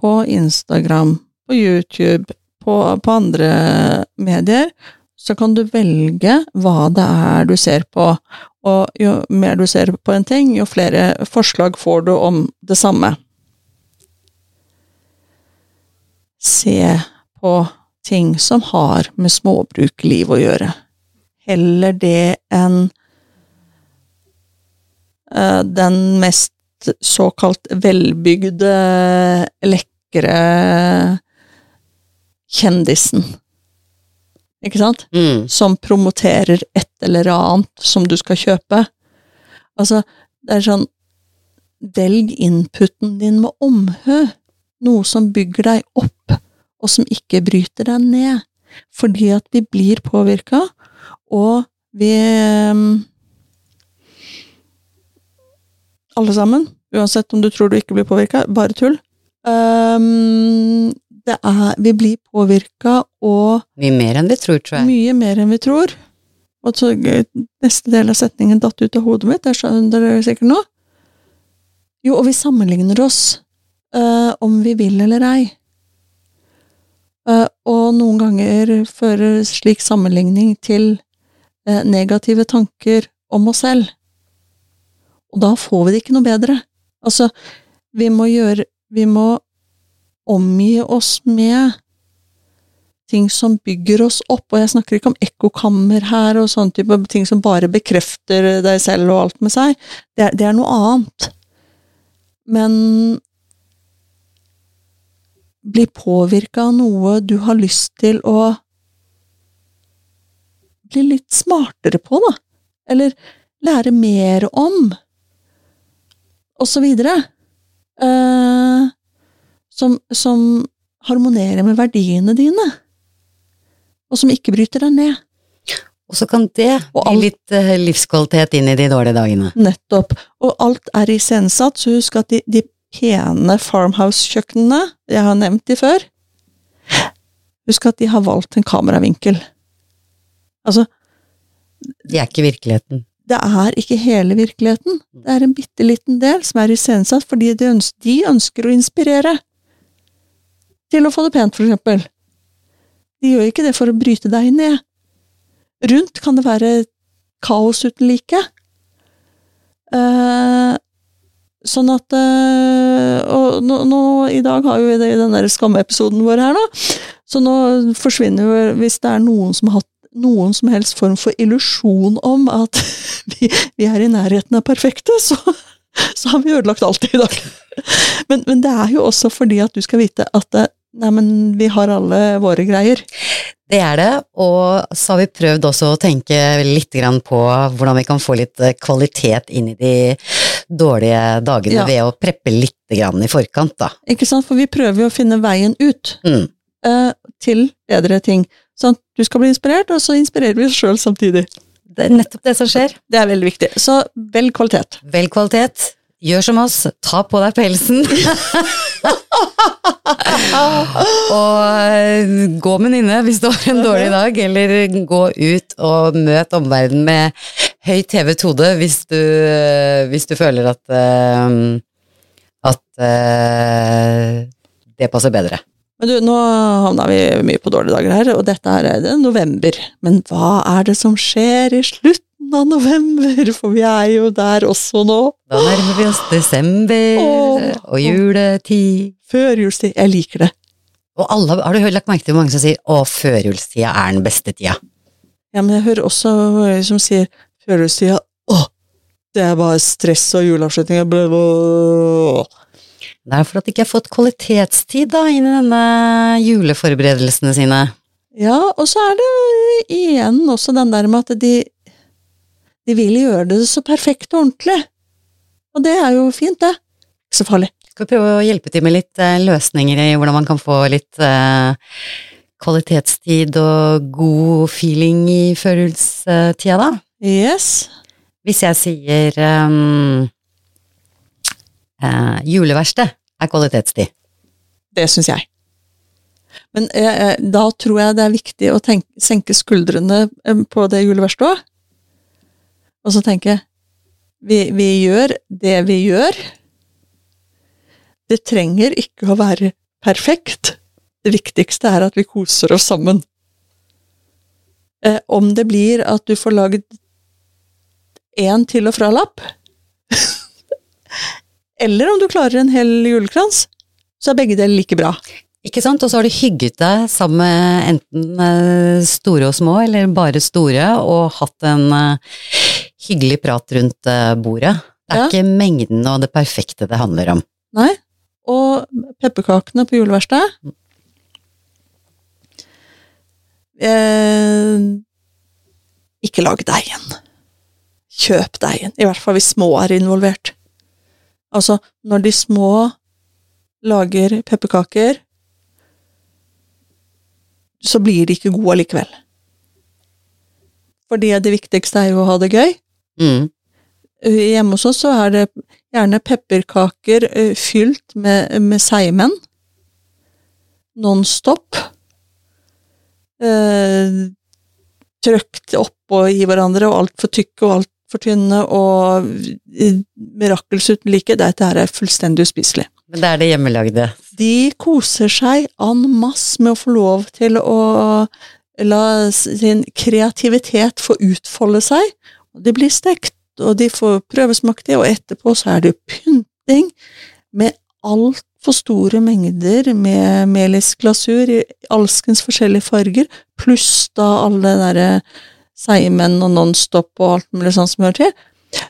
På Instagram, på YouTube, på, på andre medier, så kan du velge hva det er du ser på. Og jo mer du ser på en ting, jo flere forslag får du om det samme. Se på ting som har med småbrukliv å gjøre. Heller det enn eh, den mest såkalt velbygde, lekre kjendisen. Ikke sant? mm, som promoterer et eller annet som du skal kjøpe. Altså, det er sånn Velg inputen din med omhu. Noe som bygger deg opp, og som ikke bryter deg ned. Fordi at vi blir påvirka, og vi ehm, Alle sammen, uansett om du tror du ikke blir påvirka, bare tull. Det er, vi blir påvirka, og mye mer enn vi tror, tror jeg. mye mer enn vi tror. Og så eh, neste del av setningen datt ut av hodet mitt, det skjønner dere sikkert nå. Jo, og vi sammenligner oss, eh, om vi vil eller ei. Uh, og noen ganger fører slik sammenligning til uh, negative tanker om oss selv. Og da får vi det ikke noe bedre. Altså, vi må gjøre Vi må omgi oss med ting som bygger oss opp, og jeg snakker ikke om ekkokammer her og sånne type ting som bare bekrefter deg selv og alt med seg. Det er, det er noe annet. Men bli påvirka av noe du har lyst til å bli litt smartere på, da. Eller lære mer om, og så videre. Eh, som, som harmonerer med verdiene dine og som ikke bryter deg ned. Og så kan det bli litt eh, livskvalitet inn i de dårlige dagene. Nettopp. Og alt er iscenesatt, så husk at de, de pene farmhouse-kjøkkenene, jeg har nevnt de før, husk at de har valgt en kameravinkel. Altså, De er ikke virkeligheten. det er ikke hele virkeligheten. Det er en bitte liten del som er iscenesatt fordi de ønsker, de ønsker å inspirere til å få det pent, for eksempel. De gjør ikke det for å bryte deg ned. Rundt kan det være kaos uten like. Eh, sånn at eh, Og nå, nå, i dag har vi det i den der skammeepisoden vår her nå, så nå forsvinner jo Hvis det er noen som har hatt noen som helst form for illusjon om at vi, vi er i nærheten av perfekte, så, så har vi ødelagt alt i dag. Men, men det er jo også fordi at du skal vite at nei, men vi har alle våre greier. Det er det, og så har vi prøvd også å tenke litt grann på hvordan vi kan få litt eh, kvalitet inn i de dårlige dagene Ja. ved å preppe litt grann i forkant, da. Ikke sant? For vi prøver jo å finne veien ut Mm. eh, til bedre ting. Sånn at du skal bli inspirert, og så inspirerer vi oss sjøl samtidig. Det er nettopp det som skjer. Det er veldig viktig. Så velg kvalitet. Velg kvalitet. Gjør som oss, ta på deg pelsen. og gå med nynne hvis du har en dårlig dag, eller gå ut og møt omverdenen med høyt hevet hode hvis du, hvis du føler at eh, at eh, det passer bedre. Men du, nå havna vi mye på dårlige dager her, og dette her er det november. Men hva er det som skjer i slutten av november? For vi er jo der også nå. Da nærmer vi oss desember Åh. og juletid. Førjulstid. Jeg liker det. Og alle, har du lagt merke til hvor mange som sier 'å, førjulstida er den beste tida'? Ja, men jeg hører også hører som sier førjulstida Å, det er bare stress og juleavslutninger. bla. Det er for at de ikke har fått kvalitetstid da, inn i denne juleforberedelsene sine. Ja, og så er det igjen også den der med at de De vil gjøre det så perfekt og ordentlig. Og det er jo fint, det. Ikke så farlig. Skal vi prøve å hjelpe til med litt eh, løsninger i hvordan man kan få litt eh, kvalitetstid og god feeling i førjulstida, da? Yes. Hvis jeg sier um, eh, juleverksted er kvalitetstid. Det syns jeg. Men eh, eh, da tror jeg det er viktig å tenke, senke skuldrene eh, på det juleverkstedet. Og så tenke vi, vi gjør det vi gjør. Det trenger ikke å være perfekt. Det viktigste er at vi koser oss sammen. Eh, om det blir at du får lagd én til og fra-lapp, eller om du klarer en hel julekrans, så er begge deler like bra. Ikke sant? Og så har du hygget deg sammen med enten eh, store og små, eller bare store, og hatt en eh, hyggelig prat rundt eh, bordet. Det er Ja. ikke mengden og det perfekte det handler om. Nei. Og pepperkakene på juleverkstedet eh, Ikke lag deigen. Kjøp deigen. I hvert fall hvis små er involvert. Altså, når de små lager pepperkaker, så blir de ikke gode allikevel. Fordi det viktigste er jo å ha det gøy. Mm. Hjemme hos oss så er det gjerne pepperkaker eh, fylt med, med seigmenn. Non-stop. Eh, trøkt oppå i hverandre, og altfor tykke og altfor tynne, og eh, mirakels uten like. Dette her er fullstendig uspiselig. Men det er det hjemmelagde. De koser seg en masse med å få lov til å la sin kreativitet få utfolde seg. Og de blir stekt, og de får prøvesmakt det, og etterpå så er det pynting med altfor store mengder med melisglasur i alskens forskjellige farger, pluss da alle derre seigmenn og Nonstop og alt mulig sånn som hører til.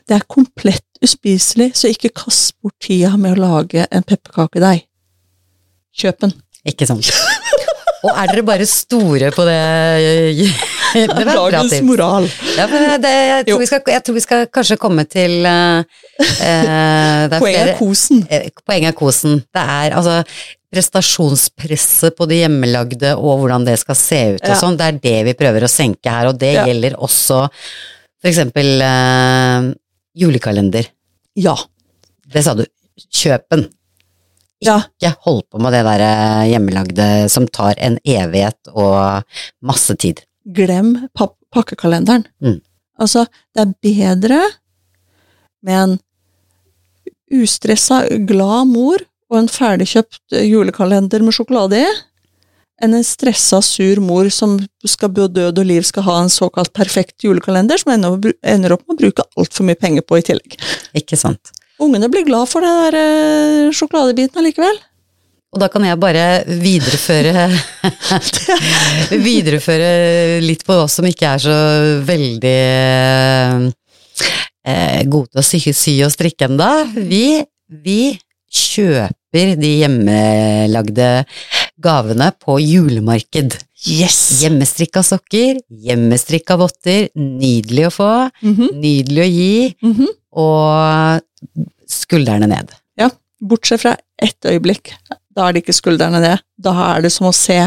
Det er komplett uspiselig, så ikke kast bort tida med å lage en pepperkakedeig. Kjøp den. Ikke sant. Og er dere bare store på det? Det er Dagens moral. Ja, men det, jeg, tror vi skal, jeg tror vi skal kanskje komme til er Poenget er kosen. eh, Poenget er kosen. Det er altså prestasjonspresset på det hjemmelagde og hvordan det skal se ut og Ja. sånn, det er det vi prøver å senke her, og det Ja. gjelder også for eksempel eh, julekalender. Ja. Det sa du. Kjøpen. ja. Ikke hold på med det der eh, hjemmelagde som tar en evighet og masse tid. Glem pakkekalenderen. Mm. Altså, det er bedre med en ustressa, glad mor og en ferdigkjøpt julekalender med sjokolade i, enn en stressa, sur mor som skal på død og liv skal ha en såkalt perfekt julekalender, som ender, opp- med å bruke altfor mye penger på i tillegg. Ikke sant? Ungene blir glad for den der eh, sjokoladebiten allikevel. Og da kan jeg bare videreføre Videreføre litt på oss som ikke er så veldig eh, gode til å sy, sy og strikke ennå. Vi, vi kjøper de hjemmelagde gavene på julemarked. Yes! Hjemmestrikka sokker, hjemmestrikka votter, nydelig å få, Mhm, nydelig å gi, mhm. og skuldrene ned. Ja, bortsett fra ett øyeblikk. Da er det ikke skuldrene ned. Da er det som å se,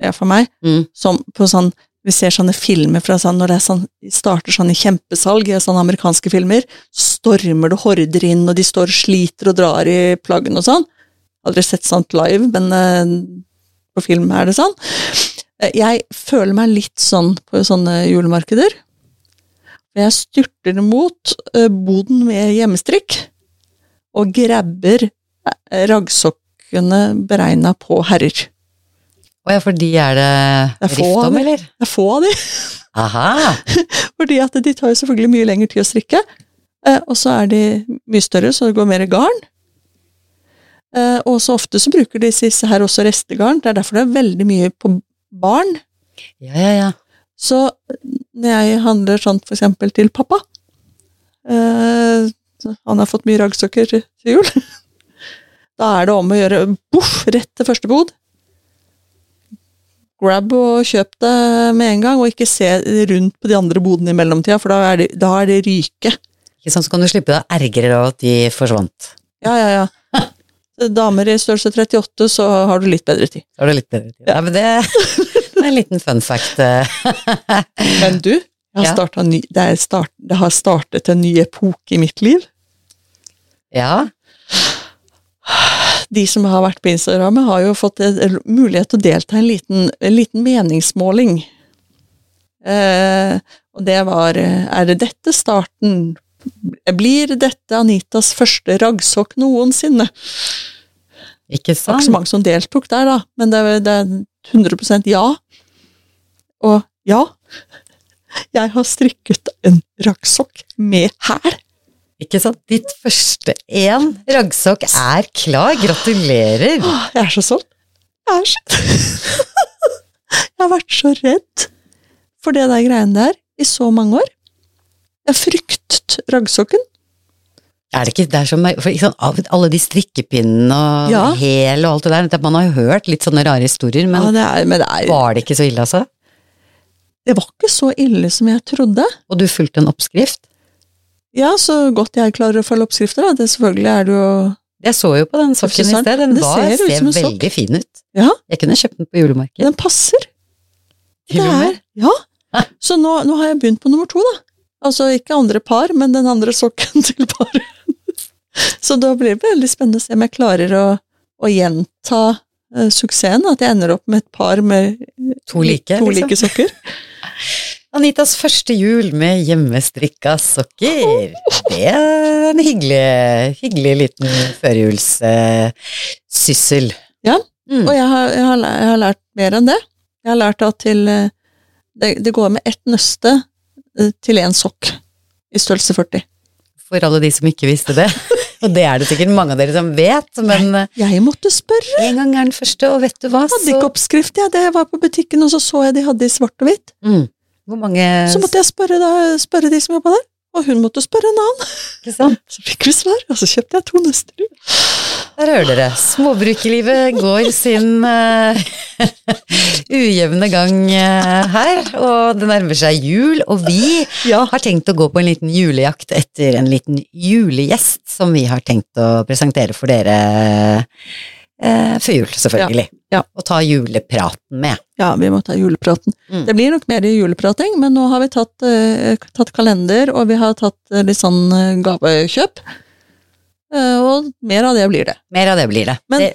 ja, for meg, Mm. som på sånn Vi ser sånne filmer fra sånn når det sånn, starter sånn kjempesalg sånne amerikanske filmer, stormer det horder inn, og de står og sliter og drar i plaggene og sånn. Aldri sett sånt live, men eh, på film er det sånn. Eh, Jeg føler meg litt sånn på sånne julemarkeder. Jeg styrter mot eh, boden med hjemmestrikk og grabber raggsokkene beregna på herrer. Å ja, for de er det Det er rift om, eller? Det er få av de, Aha! fordi at de tar jo selvfølgelig mye lengre tid å strikke. Eh, og så er de mye større, så det går mer garn. Eh, og så ofte så bruker de disse her også restegarn. Det er derfor det er veldig mye på barn. Ja, ja, ja. Så når jeg handler sånn for eksempel til pappa eh, Han har fått mye raggsokker til jul. Da er det om å gjøre boff, rett til første bod. Grab og kjøp det med en gang, og ikke se rundt på de andre bodene i mellomtida, for da er det, da er det ryke. Ikke sant, så kan du slippe deg ergre av at de forsvant. Ja, ja, ja. Damer i størrelse 38, så har du litt bedre tid. Har du litt bedre tid. Ja, men det, det er en liten fun fact. Men du, jeg har ny, det, er start, det har startet en ny epoke i mitt liv. Ja, De som har vært på Instagram, har jo fått mulighet til å delta i en liten, en liten meningsmåling. Eh, og det var eh, Er det dette starten Blir dette Anitas første raggsokk noensinne? ikke sant? Det var ikke så mange som deltok der, da, men det det er 100% ja. Og ja, jeg har strikket en raggsokk med hæl. Ikke sant? Ditt første én raggsokk er klar. Gratulerer. Åh, Jeg er så solgt. Jeg er så Jeg har vært så redd for det der greiene der i så mange år. Jeg fryktet raggsokken. Er det ikke det er som, for alle de strikkepinnene og Ja. hæl og alt det der, man har jo hørt litt sånne rare historier, men ja, det er, men det, er, var det ikke så ille, altså? det var ikke så ille som jeg trodde. Og du fulgte en oppskrift? Ja, så godt jeg klarer å følge oppskrifter. Da. Det selvfølgelig er det jo Jeg så jo på den sokken i sted, den var, ser ser, veldig sok. fin ut. Ja. Jeg kunne kjøpt den på julemarkedet. Den passer. Det er, ja. Så nå, nå har jeg begynt på nummer to, da. Altså ikke andre par, men den andre sokken til paret. Så da blir det veldig spennende å se om jeg klarer å, å gjenta uh, suksessen. At jeg ender opp med et par med To like, to liksom. sokker. Anitas første jul med hjemmestrikka sokker. Det er en hyggelig, hyggelig liten førjulssyssel. Ja, Mm. Og jeg har, jeg, har, jeg har lært mer enn det. Jeg har lært at til eh, det, det går med ett nøste eh, til én sokk i størrelse 40. For alle de som ikke visste det. Og det er det sikkert mange av dere som vet, men Jeg, Jeg måtte spørre. en gang er den første, og vet du hva, Jeg hadde ikke oppskrift, jeg. Jeg var på butikken, og så så jeg de hadde i svart og hvitt. mm. Hvor mange Så måtte jeg spørre, da, spørre de som jobba der, og hun måtte spørre en annen. Ikke sant? Så fikk vi svar, og så kjøpte jeg to nøster. Der hører dere. Småbrukerlivet går sin uh, ujevne gang uh, her, og det nærmer seg jul, og vi Ja. har tenkt å gå på en liten julejakt etter en liten julegjest som vi har tenkt å presentere for dere uh, før jul, selvfølgelig. Ja, ja. Og ta julepraten med. Ja, vi må ta julepraten. Mm. Det blir nok mer juleprating, men nå har vi tatt, eh, tatt kalender, og vi har tatt eh, litt sånn eh, gavekjøp. Eh, og mer av det blir det. Mer av det blir det. Men- det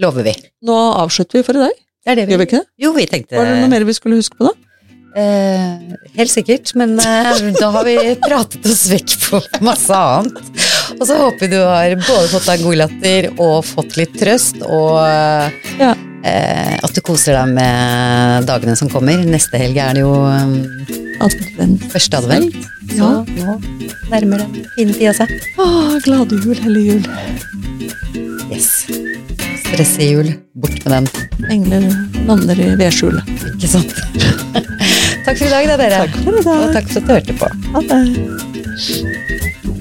lover vi. Nå avslutter vi for i dag. Det er det Gjør vi ikke det? Jo, vi tenkte Var det noe mer vi skulle huske på da? Eh, helt sikkert, men eh, da har vi pratet oss vekk på masse annet. Og så håper vi du har både fått deg en god latter og fått litt trøst, og Ja. eh, at du koser deg med dagene som kommer. Neste helg er det jo eh, Advent. første advent, så Ja. nå nærmer den fine tida seg. Åh, glade jul, hellige jul. Yes. Stressejul, bort med den. Engler lander i vedskjulet. Ikke sant? takk for i dag, da, dere. Takk for i dag. Og takk for at du hørte på. Ha det.